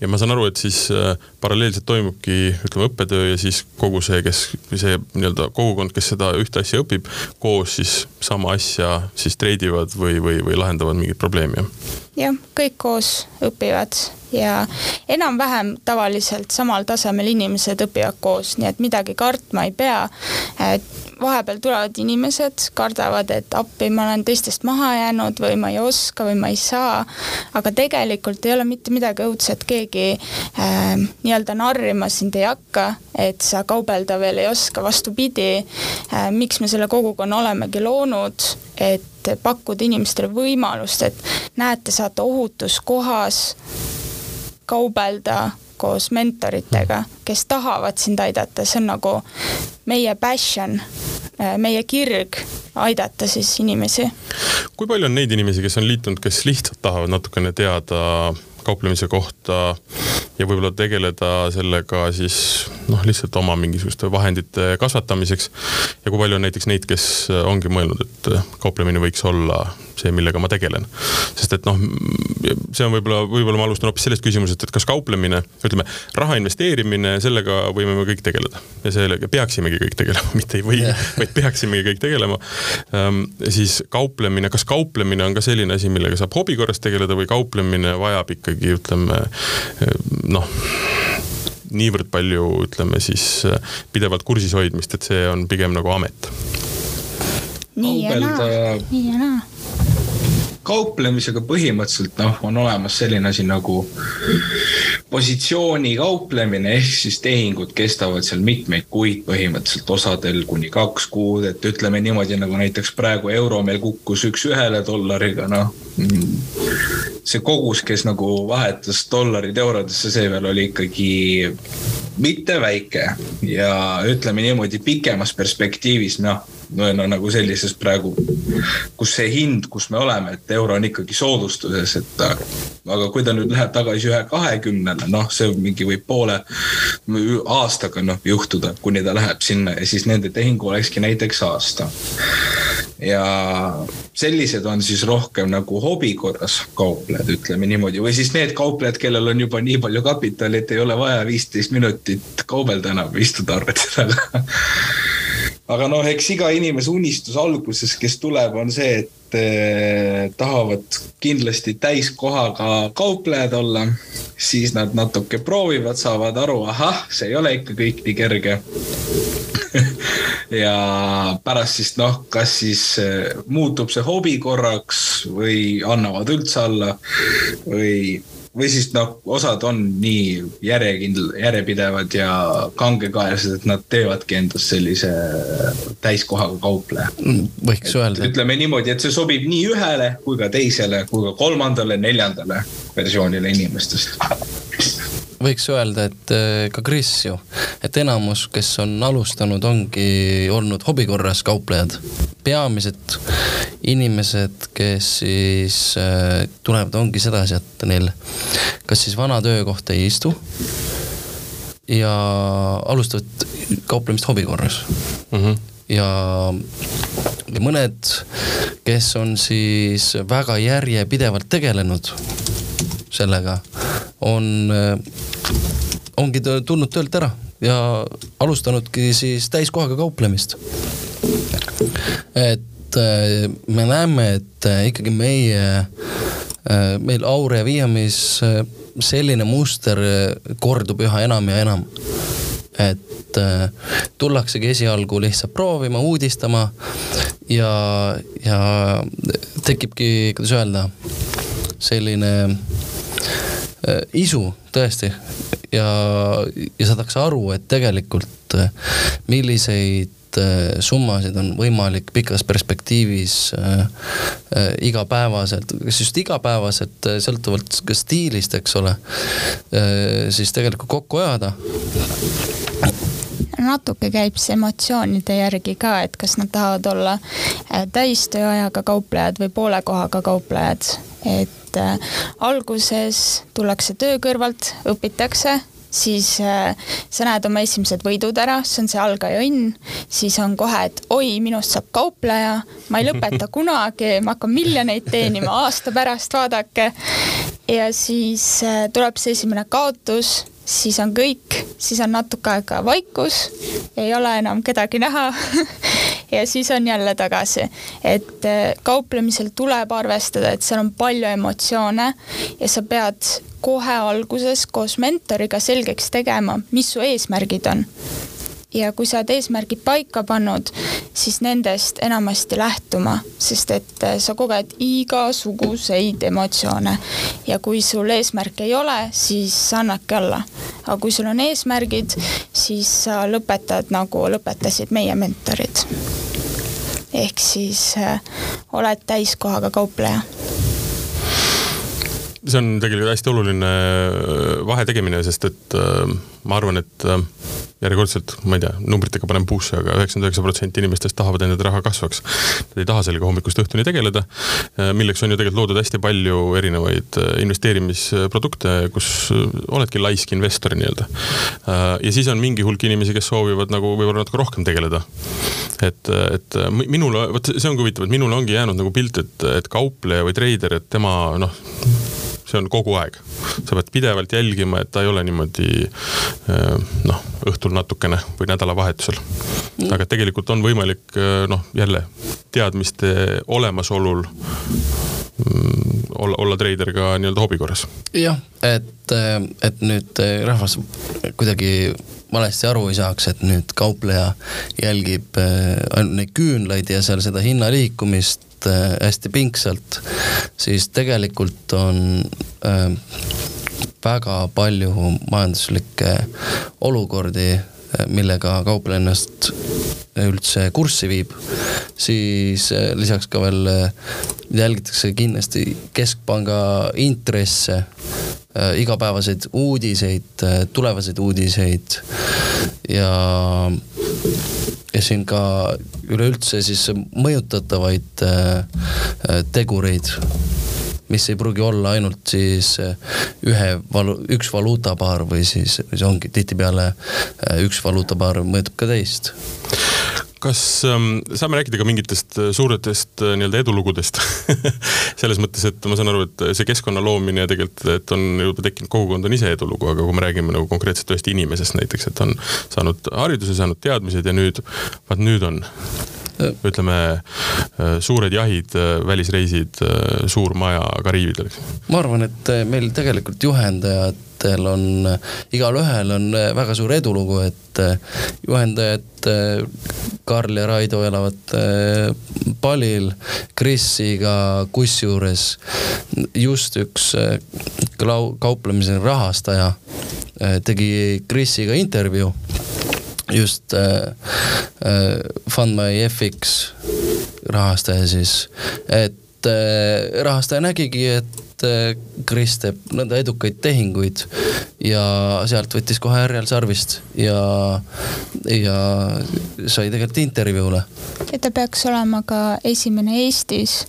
ja ma saan aru, et siis äh, paralleelselt toimubki, ütleme, õppetöö ja siis kogu see, kes, see nii-öelda kogukond, kes seda ühte asja õpib, koos siis sama asja siis treidivad või, või, või lahendavad mingit probleemi, jah? Jah, kõik koos õpivad ja enam-vähem tavaliselt samal tasemel inimesed õpivad koos, nii et midagi kartma ei pea. Vahepeal tulevad inimesed, kardavad, et appi, ma olen teistest maha jäänud või ma ei oska või ma ei saa. aga tegelikult ei ole mitte midagi õudset, keegi äh, nii-öelda narrima sind ei hakka, et sa kaubelda veel ei oska, vastupidi äh,. miks me selle kogukonna olemegi loonud, et pakkuda inimestele võimalust, et näete, saate ohutus kohas kaubelda koos mentoritega, kes tahavad sind aidata, see on nagu meie passion, meie kirg aidata siis inimesi. kui palju on neid inimesi, kes on liitunud, kes lihtsalt tahavad natukene teada kauplemise kohta ja võib-olla tegeleda sellega siis noh, lihtsalt oma mingisuguste vahendite kasvatamiseks. ja kui palju on näiteks neid, kes ongi mõelnud, et kauplemine võiks olla see, millega ma tegelen. sest et noh, see on võib-olla, võib-olla ma alustan hoopis sellest küsimusest, et kas kauplemine, ütleme, raha investeerimine, sellega võime me kõik tegeleda. ja sellega peaksimegi kõik tegelema, mitte ei või yeah., vaid peaksimegi kõik tegelema ähm,. siis kauplemine, kas kauplemine on ka selline asi, millega saab hobi korras tegeleda või kauplemine vajab ikkagi ikkagi ütleme noh niivõrd palju, ütleme siis pidevalt kursis hoidmist, et see on pigem nagu amet. nii ja naa, nii ja naa kauplemisega põhimõtteliselt noh, on olemas selline asi nagu positsiooni kauplemine ehk siis tehingud kestavad seal mitmeid kuid põhimõtteliselt, osadel kuni kaks kuud, et ütleme niimoodi nagu näiteks praegu euro meil kukkus üks ühele dollariga, noh. see kogus, kes nagu vahetas dollarid eurodesse, see veel oli ikkagi mitte väike ja ütleme niimoodi pikemas perspektiivis, noh no, no nagu sellises praegu, kus see hind, kus me oleme, et euro on ikkagi soodustuses, et aga kui ta nüüd läheb tagasi ühe kahekümnele, noh, see mingi võib poole aastaga noh juhtuda, kuni ta läheb sinna ja siis nende tehingu olekski näiteks aasta. ja sellised on siis rohkem nagu hobi korras kauplejad, ütleme niimoodi, või siis need kauplejad, kellel on juba nii palju kapitali, et ei ole vaja viisteist minutit kaubelda enam, istuda arveti taga aga noh, eks iga inimese unistus alguses, kes tuleb, on see, et eh, tahavad kindlasti täiskohaga kauplejad olla. siis nad natuke proovivad, saavad aru, ahah, see ei ole ikka kõik nii kerge ja pärast siis noh, kas siis eh, muutub see hobi korraks või annavad üldse alla või või siis noh, osad on nii järjekindl, järjepidevad ja kangekaelsed, et nad teevadki endast sellise täiskohaga kaupleja. võiks öelda. ütleme niimoodi, et see sobib nii ühele kui ka teisele kui ka kolmandale, neljandale versioonile inimestest võiks öelda, et äh, ka Kris ju, et enamus, kes on alustanud, ongi olnud hobi korras kauplejad. peamised inimesed, kes siis äh, tulevad, ongi sedasi, et neil kas siis vana töökoht ei istu ja alustavad kauplemist hobi korras mm. -hmm. ja, ja mõned, kes on siis väga järjepidevalt tegelenud sellega, on, ongi tulnud töölt ära ja alustanudki siis täiskohaga kauplemist. et äh, me näeme, et äh, ikkagi meie, äh, meil Aurea Viiamis selline muster kordub üha enam ja enam. et tullaksegi esialgu lihtsalt proovima, uudistama ja, ja tekibki, kuidas öelda, selline isu tõesti. Ja, ja saadakse aru, et tegelikult milliseid Äh, summasid on võimalik pikas perspektiivis äh, äh, igapäevaselt, kas just igapäevaselt, sõltuvalt ka stiilist, eks ole, siis tegelikult kokku ajada natuke käib see emotsioonide järgi ka, et kas nad tahavad olla täistööajaga kauplejad või poole kohaga kauplejad. et äh, alguses tullakse töö kõrvalt, õpitakse siis äh, sa näed oma esimesed võidud ära, see on see algaja õnn, siis on kohe, et oi, minust saab kaupleja, ma ei lõpeta kunagi, ma hakkan miljoneid teenima aasta pärast, vaadake. ja siis äh, tuleb see esimene kaotus siis on kõik, siis on natuke aega vaikus, ei ole enam kedagi näha ja siis on jälle tagasi. et äh, kauplemisel tuleb arvestada, et seal on palju emotsioone ja sa pead kohe alguses koos mentoriga selgeks tegema, mis su eesmärgid on ja kui sa oled eesmärgid paika pannud, siis nendest enamasti lähtuma, sest et äh, sa koged igasuguseid emotsioone ja kui sul eesmärke ei ole, siis annadki alla. aga kui sul on eesmärgid, siis sa lõpetad nagu lõpetasid meie mentorid. ehk siis äh, oled täiskohaga kaupleja see on tegelikult hästi oluline äh, vahe tegemine, sest et äh, ma arvan, et äh, järjekordselt, ma ei tea, numbritega panen puusse aga, aga üheksakümmend üheksa protsenti inimestest tahavad, et nende raha kasvaks. Nad ei taha sellega hommikust õhtuni tegeleda, milleks on ju tegelikult loodud hästi palju erinevaid investeerimisprodukte, kus oledki laisk investor nii-öelda. ja siis on mingi hulk inimesi, kes soovivad nagu võib-olla natuke rohkem tegeleda. et, et minule, vot see ongi huvitav, et minule ongi jäänud nagu pilt, et, et kaupleja või treider, et tema noh see on kogu aeg. sa pead pidevalt jälgima, et ta ei ole niimoodi eh, noh, õhtul natukene või nädalavahetusel. Aga tegelikult on võimalik eh, noh, jälle teadmiste olemasolul mm, olla, olla treider ka nii-öelda hobi korras. jah, et, eh, et nüüd rahvas kuidagi valesti aru ei saaks, et nüüd kaupleja jälgib ainult neid küünlaid ja seal seda hinna liikumist Äh, hästi pingsalt, siis tegelikult on äh, väga palju majanduslikke olukordi, äh, millega kaupleja ennast üldse kurssi viib, siis lisaks ka veel jälgitakse kindlasti keskpanga intresse, igapäevaseid uudiseid, tulevaseid uudiseid ja ja siin ka üleüldse siis mõjutatavaid äh, tegureid, mis ei pruugi olla ainult siis äh, ühe valu-, üks valuutapaar või siis, või see ongi tihtipeale äh, üks valuutapaar mõjutab ka teist kas ähm, saame rääkida ka mingitest äh, suuretest äh, nii-öelda edulugudest? Selles mõttes, et ma saan aru, et see keskkonna loomine ja tegelikult, et on juba tekkinud kogukond on ise edulugu, aga kui me räägime nagu konkreetselt ühest inimesest näiteks, et on saanud hariduse, saanud teadmised ja nüüd, vaat nüüd on ütleme äh, suured jahid, äh, välisreisid, äh, suur maja Kariibidel. ma arvan, et meil tegelikult juhendajatel on, igalühel on väga suur edulugu, et juhendajad Karl ja Raido elavad palil Krisiga, kusjuures just üks kauplemise rahastaja tegi Krisiga intervjuu just äh, äh, FundMyFX rahastaja siis, et äh, rahastaja nägigi, et äh, Kris teeb nõnda edukaid tehinguid ja sealt võttis kohe härjal sarvist ja, ja sai tegelikult intervjuule. ja ta peaks olema ka esimene Eestis,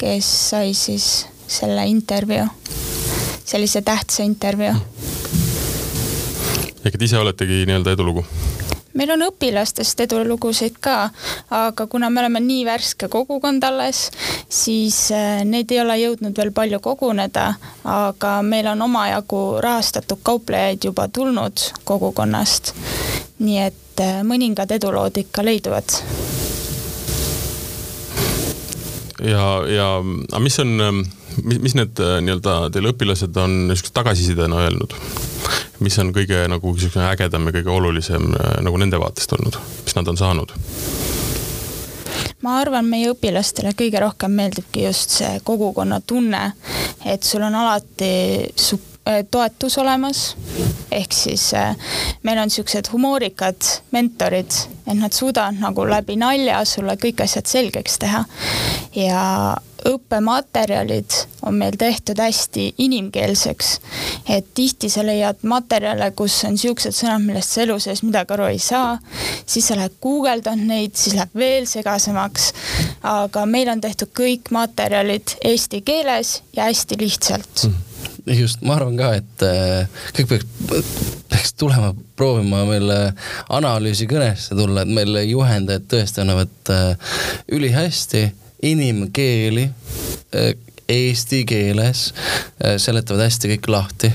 kes sai siis selle intervjuu, sellise tähtsa intervjuu ehk et ise oletegi nii-öelda edulugu? Meil on õpilastest edulugusid ka, aga kuna me oleme nii värske kogukond alles, siis äh, neid ei ole jõudnud veel palju koguneda, aga meil on omajagu rahastatud kauplejaid juba tulnud kogukonnast. nii et äh, mõningad edulood ikka leiduvad. ja, ja aga mis on, mis, mis need äh, nii-öelda teil õpilased on niisugust tagasisidena öelnud? mis on kõige nagu niisugune ägedam ja kõige olulisem äh, nagu nende vaatest olnud, mis nad on saanud? ma arvan, meie õpilastele kõige rohkem meeldibki just see kogukonna tunne, et sul on alati su äh, toetus olemas, ehk siis meil on niisugused humoorikad mentorid, et nad suudavad nagu läbi nalja sulle kõik asjad selgeks teha. ja õppematerjalid on meil tehtud hästi inimkeelseks. et tihti sa leiad materjale, kus on siuksed sõnad, millest sa elu sees midagi aru ei saa, siis sa lähed guugeldad neid, siis läheb veel segasemaks. aga meil on tehtud kõik materjalid eesti keeles ja hästi lihtsalt mm just, ma arvan ka, et äh, kõik peaks, peaks tulema proovima meile analüüsikõnesse tulla, et meil juhendajad tõesti annavad äh, ülihästi inimkeeli äh, eesti keeles, äh, seletavad hästi kõik lahti.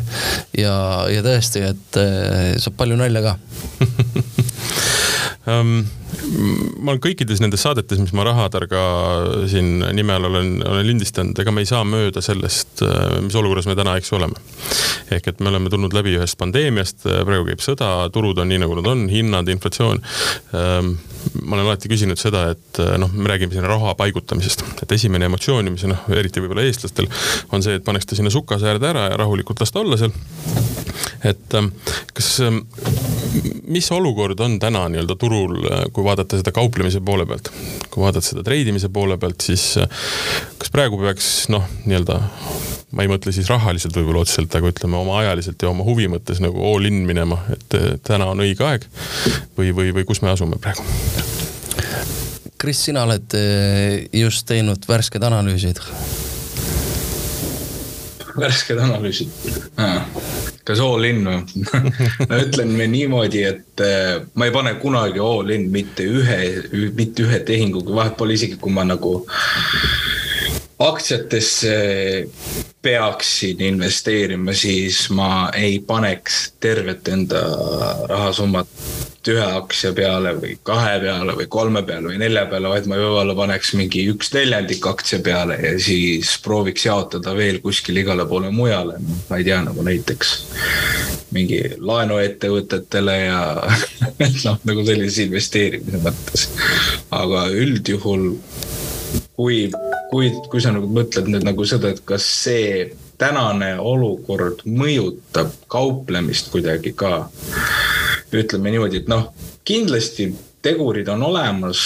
Ja, ja tõesti, et äh, saab palju nalja ka um, ma olen kõikides nendes saadetes, mis ma Rahatarga siin nime all olen, olen lindistanud, ega me ei saa mööda sellest, mis olukorras me täna, eks ju, oleme. ehk et me oleme tulnud läbi ühest pandeemiast, praegu käib sõda, turud on nii, nagu nad on, hinnad, inflatsioon um, ma olen alati küsinud seda, et eh, noh, me räägime siin raha paigutamisest, et esimene emotsioon, mis noh, eriti võib-olla eestlastel on see, et paneks ta sinna sukase äärde ära ja rahulikult las ta olla seal. et eh, kas eh, mis olukord on täna nii-öelda turul, kui vaadata seda kauplemise poole pealt? kui vaadata seda treidimise poole pealt, siis kas praegu peaks noh, nii-öelda ma ei mõtle siis rahaliselt võib-olla otseselt, aga ütleme oma ajaliselt ja oma huvi mõttes nagu all in minema, et täna on õige aeg või, või, või kus me asume praegu? Kris, sina oled eh, just teinud värsked analüüsid. värsked analüüsid. Ah,? kas all in või? No ütleme niimoodi, et eh, ma ei pane kunagi all in mitte ühe, mitte ühe tehinguga, vahet pole isegi, kui ma nagu aktsiatesse peaksin investeerima, siis ma ei paneks tervet enda rahasummat ühe aktsia peale või kahe peale või kolme peale või nelja peale, vaid ma võib-olla paneks mingi üks neljandik aktsia peale ja siis prooviks jaotada veel kuskile igale poole mujale, ma ei tea, nagu näiteks mingi laenuettevõtetele ja noh, nagu sellise investeerimise mõttes. aga üldjuhul, kui kui, kui sa nagu mõtled nüüd nagu seda, et kas see tänane olukord mõjutab kauplemist kuidagi ka. ütleme niimoodi, et noh, kindlasti tegurid on olemas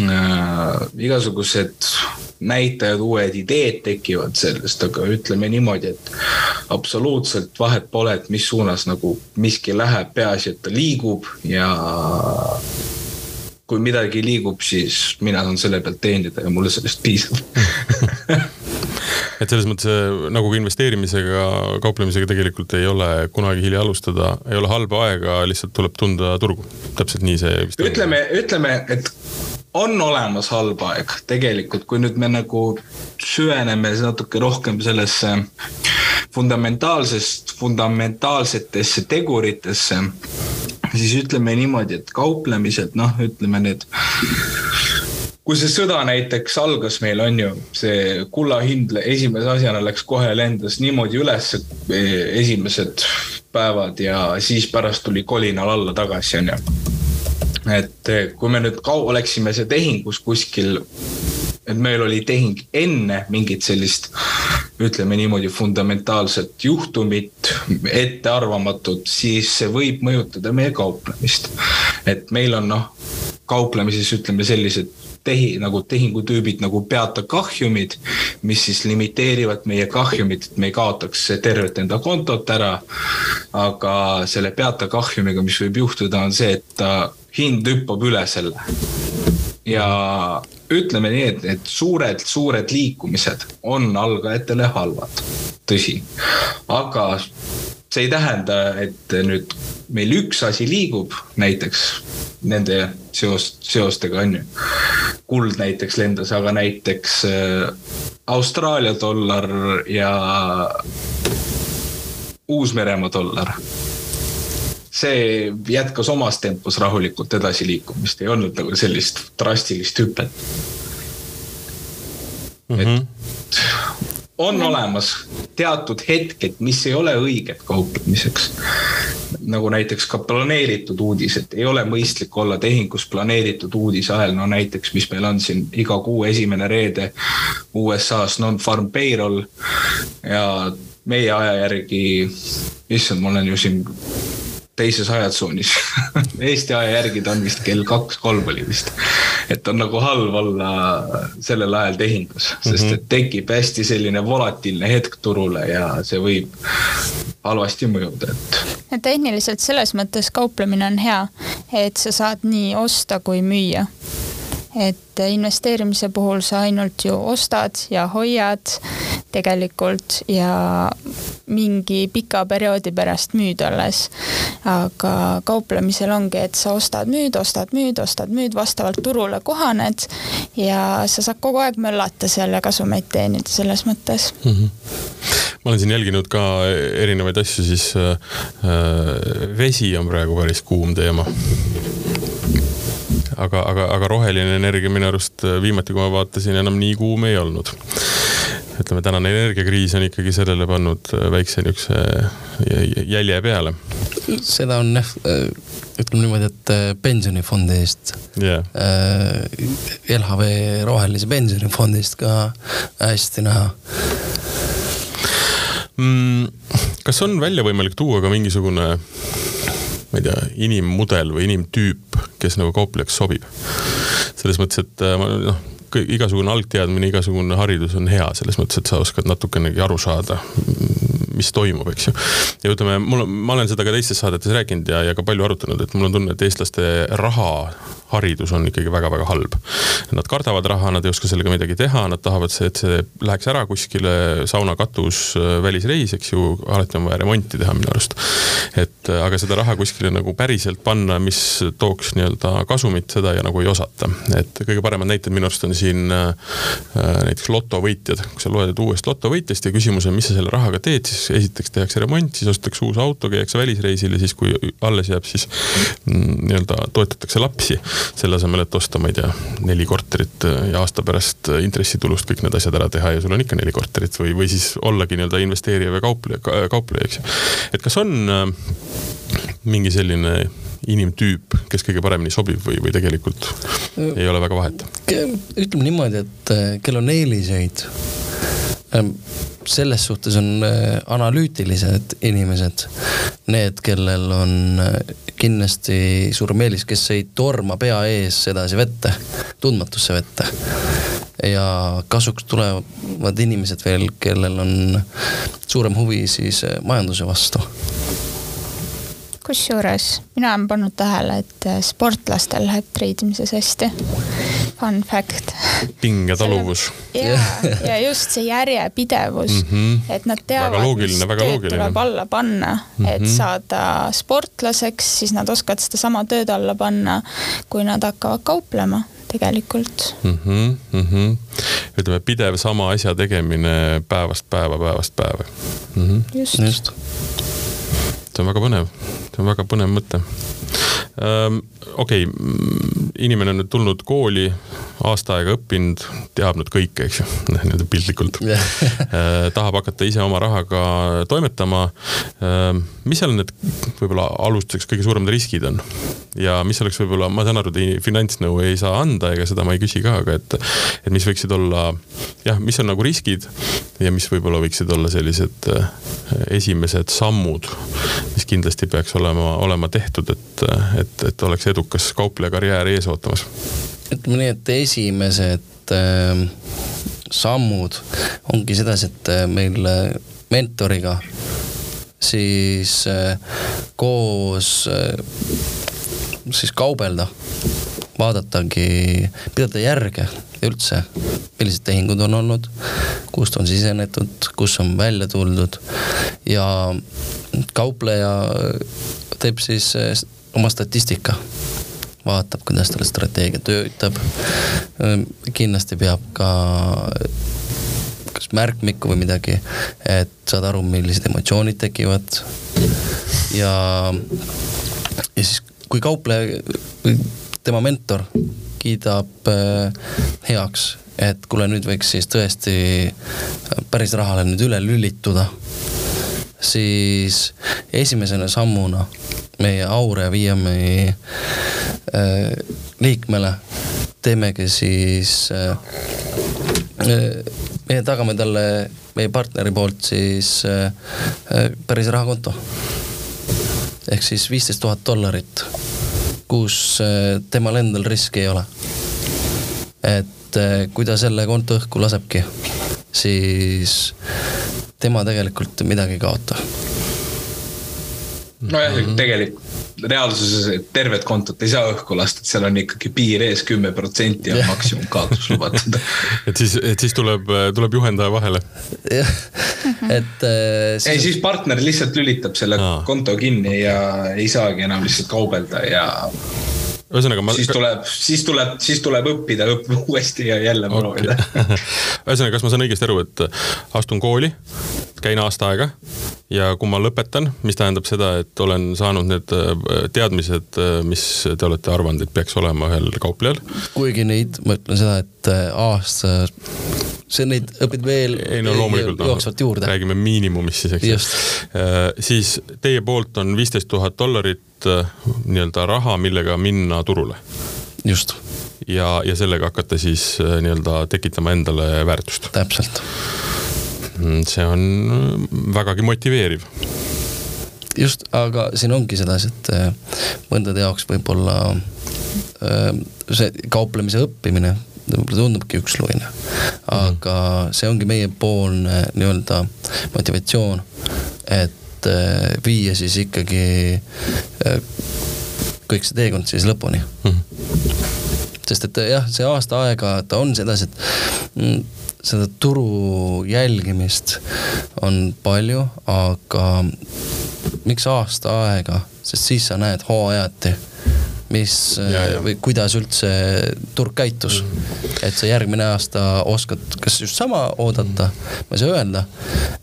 äh,. igasugused näitajad, uued ideed tekivad sellest, aga ütleme niimoodi, et absoluutselt vahet pole, et mis suunas nagu miski läheb, peaasi, et ta liigub ja kui midagi liigub, siis mina saan selle pealt teenida ja mulle sellest piisab et selles mõttes äh, nagu ka investeerimisega, kauplemisega tegelikult ei ole kunagi hilja alustada, ei ole halba aega, lihtsalt tuleb tunda turgu. täpselt nii see vist ütleme, ütleme, et on olemas halb aeg tegelikult, kui nüüd me nagu süveneme natuke rohkem sellesse fundamentaalsest, fundamentaalsetesse teguritesse siis ütleme niimoodi, et kauplemised, noh, ütleme need kui see sõda näiteks algas meil, on ju, see kulla hind esimese asjana läks kohe, lendas niimoodi üles esimesed päevad ja siis pärast tuli kolinal alla tagasi, on ju. et kui me nüüd kau-, oleksime see tehingus kuskil et meil oli tehing enne mingit sellist, ütleme niimoodi, fundamentaalset juhtumit, ettearvamatut, siis see võib mõjutada meie kauplemist. et meil on noh, kauplemises ütleme sellised tehi, nagu tehingutüübid nagu peata kahjumid, mis siis limiteerivad meie kahjumit, et me ei kaotaks tervet enda kontot ära. aga selle peata kahjumiga, mis võib juhtuda, on see, et hind hüppab üle selle ja ütleme nii, et need suured-suured liikumised on algajatele halvad, tõsi. aga see ei tähenda, et nüüd meil üks asi liigub, näiteks nende seost, seostega on ju. kuld näiteks lendas, aga näiteks äh, Austraalia dollar ja Uus-Meremaa dollar see jätkas omas tempos rahulikult edasiliikumist, ei olnud nagu sellist drastilist hüpet mm. -hmm. et on olemas teatud hetked, mis ei ole õiged kauplemiseks. nagu näiteks ka planeeritud uudised, ei ole mõistlik olla tehingus planeeritud uudisahel, no näiteks, mis meil on siin iga kuu esimene reede USA-s non-farm payroll ja meie aja järgi, issand, ma olen ju siin teises ajatsoonis Eesti aja järgi ta on vist kell kaks-kolm oli vist. et on nagu halb olla sellel ajal tehingus, sest mhm. et tekib hästi selline volatiilne hetk turule ja see võib halvasti mõjuda, et. tehniliselt selles mõttes kauplemine on hea, et sa saad nii osta kui müüa et investeerimise puhul sa ainult ju ostad ja hoiad tegelikult ja mingi pika perioodi pärast müüd alles. aga kauplemisel ongi, et sa ostad, müüd, ostad, müüd, ostad, müüd, vastavalt turule kohaned ja sa saad kogu aeg möllata seal ja kasumeid teenida selles mõttes mm. -hmm. ma olen siin jälginud ka erinevaid asju, siis äh, äh vesi on praegu päris kuum teema aga, aga, aga roheline energia minu arust äh, viimati, kui ma vaatasin, enam nii kuum ei olnud. ütleme, tänane energiakriis on ikkagi sellele pannud äh, väikse niisuguse äh, jälje peale. seda on jah, ütleme niimoodi, et pensionifondi eest yeah., LHV rohelise pensionifondi eest ka hästi näha mm,. kas on välja võimalik tuua ka mingisugune ma ei tea, inimmudel või inimtüüp, kes nagu kauplejaks sobib. selles mõttes, et äh, ma noh, igasugune algteadmine, igasugune haridus on hea selles mõttes, et sa oskad natukenegi aru saada, mis toimub, eks ju. ja ütleme, mul on, ma olen seda ka teistes saadetes rääkinud ja, ja ka palju arutanud, et mul on tunne, et eestlaste rahaharidus on ikkagi väga-väga halb. Nad kardavad raha, nad ei oska sellega midagi teha, nad tahavad, et see läheks ära kuskile, saunakatus, välisreis, eks ju, alati on vaja remonti teha minu arust. et aga seda raha kuskile nagu päriselt panna, mis tooks nii-öelda kasumit, seda ja nagu ei osata. et kõige paremad näited minu arust on siin äh, näiteks lotovõitjad, kui sa loed uuest lotovõitjast ja küsimus on, mis sa selle rahaga teed, siis esiteks tehakse remont, siis ostetakse uus auto, käiakse välisreisil ja siis, kui alles jääb, siis mm, nii-öelda toetatakse lapsi. selle asemel, et osta, ma ei tea, neli korterit ja aasta pärast intressitulust kõik need asjad ära teha ja sul on ikka neli korterit või, või siis ollagi nii-öelda investeerija või kaupleja, kaupleja, eks ju. et kas on äh, mingi selline inimtüüp, kes kõige paremini sobib või, või tegelikult ei ole väga vahet? ütleme niimoodi, et äh, kellel on eeliseid selles suhtes on äh, analüütilised inimesed, need, kellel on äh, kindlasti suurem eelis, kes ei torma pea ees edasi vette, tundmatusse vette. ja kasuks tulevad inimesed veel, kellel on suurem huvi siis majanduse vastu kusjuures mina olen pannud tähele, et äh, sportlastel läheb treidimises hästi. Fun fact. pingetaluvus. ja, ja just see järjepidevus mm, -hmm. et nad teavad, mis tööd tuleb alla panna mm, -hmm. et mhm. saada sportlaseks, siis nad oskavad sedasama tööd alla panna, kui nad hakkavad kauplema tegelikult mm. -hmm, mm -hmm. ütleme, pidev sama asja tegemine päevast päeva, päevast päeva mm. -hmm. just, just see on väga põnev, see on väga põnev mõte ähm, okei okay,, inimene on nüüd tulnud kooli, aasta aega õppinud, teab nüüd kõike, eks ju, nii-öelda piltlikult. Äh, tahab hakata ise oma rahaga toimetama. Ähm, mis seal need võib-olla alustuseks kõige suuremad riskid on? ja mis oleks võib-olla, ma saan aru, te finantsnõu ei saa anda, ega seda ma ei küsi ka, aga et, et mis võiksid olla jah, mis on nagu riskid ja mis võib-olla võiksid olla sellised esimesed sammud, mis kindlasti peaks olema, olema tehtud, et, et, et oleks edukas kauplejakarjäär ees ootamas? ütleme nii, et esimesed äh, sammud ongi sedasi, et äh, meil äh, mentoriga siis äh, koos äh, siis kaubelda, vaadatagi, pidada järge üldse, millised tehingud on olnud, kust on sisenetud, kus on välja tuldud ja kaupleja teeb siis äh, oma statistika vaatab, kuidas tal strateegia töötab. kindlasti peab ka kas märkmikku või midagi, et saada aru, millised emotsioonid tekivad. ja, ja siis, kui kaupleja tema mentor kiidab heaks, et kuule, nüüd võiks siis tõesti päris rahale nüüd üle lülituda siis esimesena sammuna meie Aurea Viiami äh, liikmele teemegi siis äh,, äh, meie tagame talle meie partneri poolt siis äh, äh, päris rahakonto. ehk siis viisteist tuhat dollarit, kus äh, temal endal riski ei ole. et äh, kui ta selle konto õhku lasebki, siis tema tegelikult midagi ei kaota. nojah tegelikult reaalsuses tervet kontot ei saa õhku lasta, et seal on ikkagi piir ees, kümme protsenti on maksimumkaotus lubatud et siis, et siis tuleb, tuleb juhendaja vahele. jah, et äh,. ei, siis partner lihtsalt lülitab selle Aa. konto kinni ja ei saagi enam lihtsalt kaubelda ja ühesõnaga ma. siis tuleb, siis tuleb, siis tuleb õppida õpp, uuesti ja jälle proovida okay. ühesõnaga, kas ma saan õigesti aru, et astun kooli, käin aasta aega ja kui ma lõpetan, mis tähendab seda, et olen saanud need äh, teadmised, äh, mis te olete arvanud, et peaks olema ühel kauplejal? kuigi neid, ma ütlen seda, et äh, aasta see neid õpid veel ei no loomulikult juurde. räägime miinimumist siis, eks ju. siis teie poolt on viisteist tuhat dollarit nii-öelda raha, millega minna turule. just. ja, ja sellega hakata siis nii-öelda tekitama endale väärtust. täpselt. Mm, see on äh, vägagi motiveeriv just, aga siin ongi sedasi, et äh, mõndade jaoks võib-olla äh, see kauplemise õppimine võib-olla tundubki üksluine, aga see ongi meiepoolne nii-öelda motivatsioon, et äh, viia siis ikkagi kõik see teekond siis lõpuni mm. -hmm. sest et jah, see aasta aega ta on sedasi, et mm, seda turu jälgimist on palju, aga miks aasta aega, sest siis sa näed hooajati, mis ja, ja. või kuidas üldse turg käitus et sa järgmine aasta oskad kas just sama oodata ma ei saa öelda,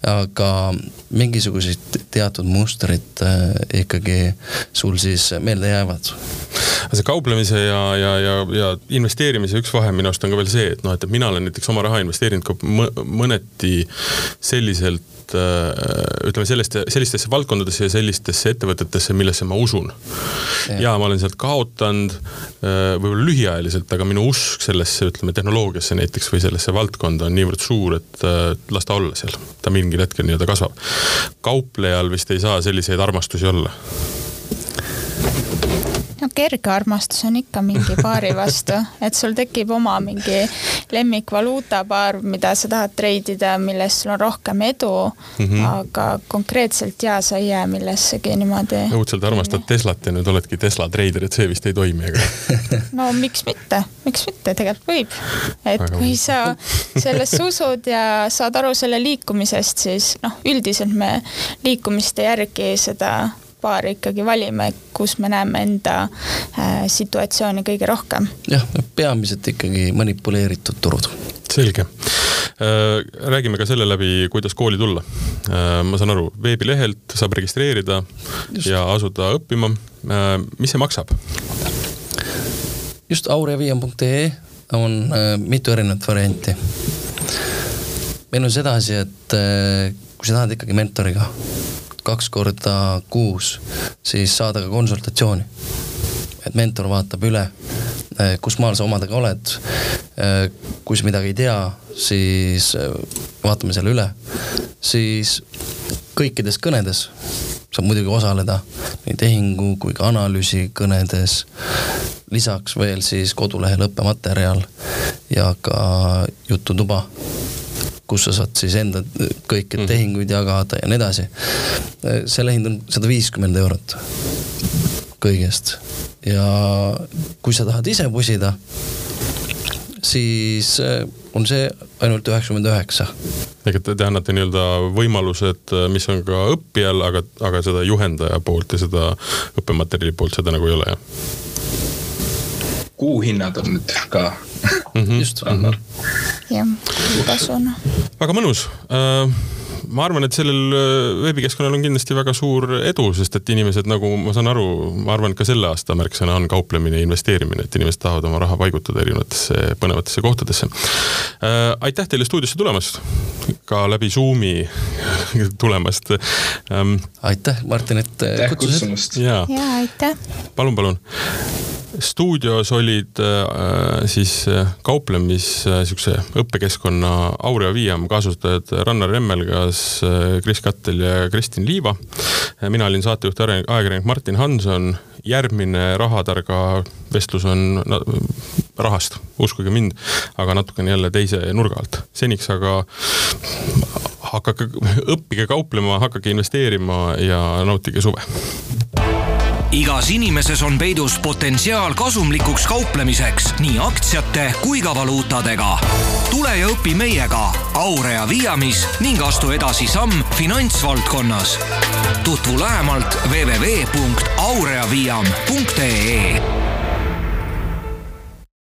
aga mingisugused teatud mustrid äh, ikkagi sul siis meelde jäävad see kauplemise ja, ja, ja, ja investeerimise üks vahe minu arust on ka veel see, et noh, et mina olen näiteks oma raha investeerinud ka mõneti selliselt äh, ütleme sellest, sellistesse valdkondadesse ja sellistesse ettevõtetesse, millesse ma usun. ja ma olen sealt kaotanud äh, võib-olla lühiajaliselt, aga minu usk sellesse, ütleme tehnoloogiasse näiteks või sellesse valdkonda on niivõrd suur, et äh, las ta olla seal. ta mingil hetkel nii-öelda kasvab. kauplejal vist ei saa selliseid armastusi olla kerge armastus on ikka mingi paari vastu, et sul tekib oma mingi lemmikvaluutapaar, mida sa tahad treidida, milles sul on rohkem edu mm, -hmm. aga konkreetselt ja sa ei jää millessegi niimoodi. õudselt armastad Teslat ja nüüd oledki Tesla treider, et see vist ei toimi, aga no miks mitte, miks mitte, tegelikult võib. et Väga kui sa sellesse usud ja saad aru selle liikumisest, siis noh, üldiselt me liikumiste järgi seda paari ikkagi valime, kus me näeme enda äh, situatsiooni kõige rohkem. jah, peamiselt ikkagi manipuleeritud turud. selge äh,. räägime ka selle läbi, kuidas kooli tulla äh,. ma saan aru, veebilehelt saab registreerida Just. ja asuda õppima mis see maksab? just aureviiam.ee on mitu erinevat varianti. meil on sedasi, et kui sa tahad ikkagi mentoriga kaks korda kuus, siis saada ka konsultatsiooni. et mentor vaatab üle, eh, kus maal sa omadega oled. Eh, kui sa midagi ei tea, siis eh, vaatame selle üle, siis kõikides kõnedes saab muidugi osaleda nii tehingu kui ka analüüsi kõnedes. lisaks veel siis kodulehel õppematerjal ja ka jututuba kus sa saad siis enda kõiki mm. tehinguid jagada ja nii edasi. selle hind on sada viiskümmend eurot kõigest ja kui sa tahad ise pusida, siis eh, on see ainult üheksakümmend üheksa. ehk et te annate nii-öelda võimalused, mis on ka õppijal, aga, aga seda juhendaja poolt ja seda õppematerjali poolt, seda nagu ei ole, jah? Kuuhinnad on nüüd ka mm. -hmm. just mm -hmm.. jah, tasuna. väga mõnus uh ma arvan, et sellel äh, veebikeskkonnal on kindlasti väga suur edu, sest et inimesed, nagu ma saan aru, ma arvan, et ka selle aasta märksõna on kauplemine ja investeerimine, et inimesed tahavad oma raha paigutada erinevatesse põnevatesse kohtadesse äh,. aitäh teile stuudiosse tulemast, ka läbi Zoomi tulemast ähm,. aitäh, Martin, et kutsusid. ja, aitäh. palun, palun stuudios olid äh, siis äh, kauplemis äh, siukse õppekeskkonna Aurea Viiam kaasasutajad Rannar Remmelgas äh,, Kris Kattel ja Kristin Liiva. mina olin saatejuht ajakirjanik Martin Hanson. järgmine Rahatarga vestlus on rahast, uskuge mind, aga natukene jälle teise nurga alt. seniks aga hakake, õppige kauplema, hakake investeerima ja nautige suve igas inimeses on peidus potentsiaal kasumlikuks kauplemiseks nii aktsiate kui ka valuutadega. tule ja õpi meiega Aurea Viamis ning astu edasi samm finantsvaldkonnas. tutvu lähemalt www.aureaviam.ee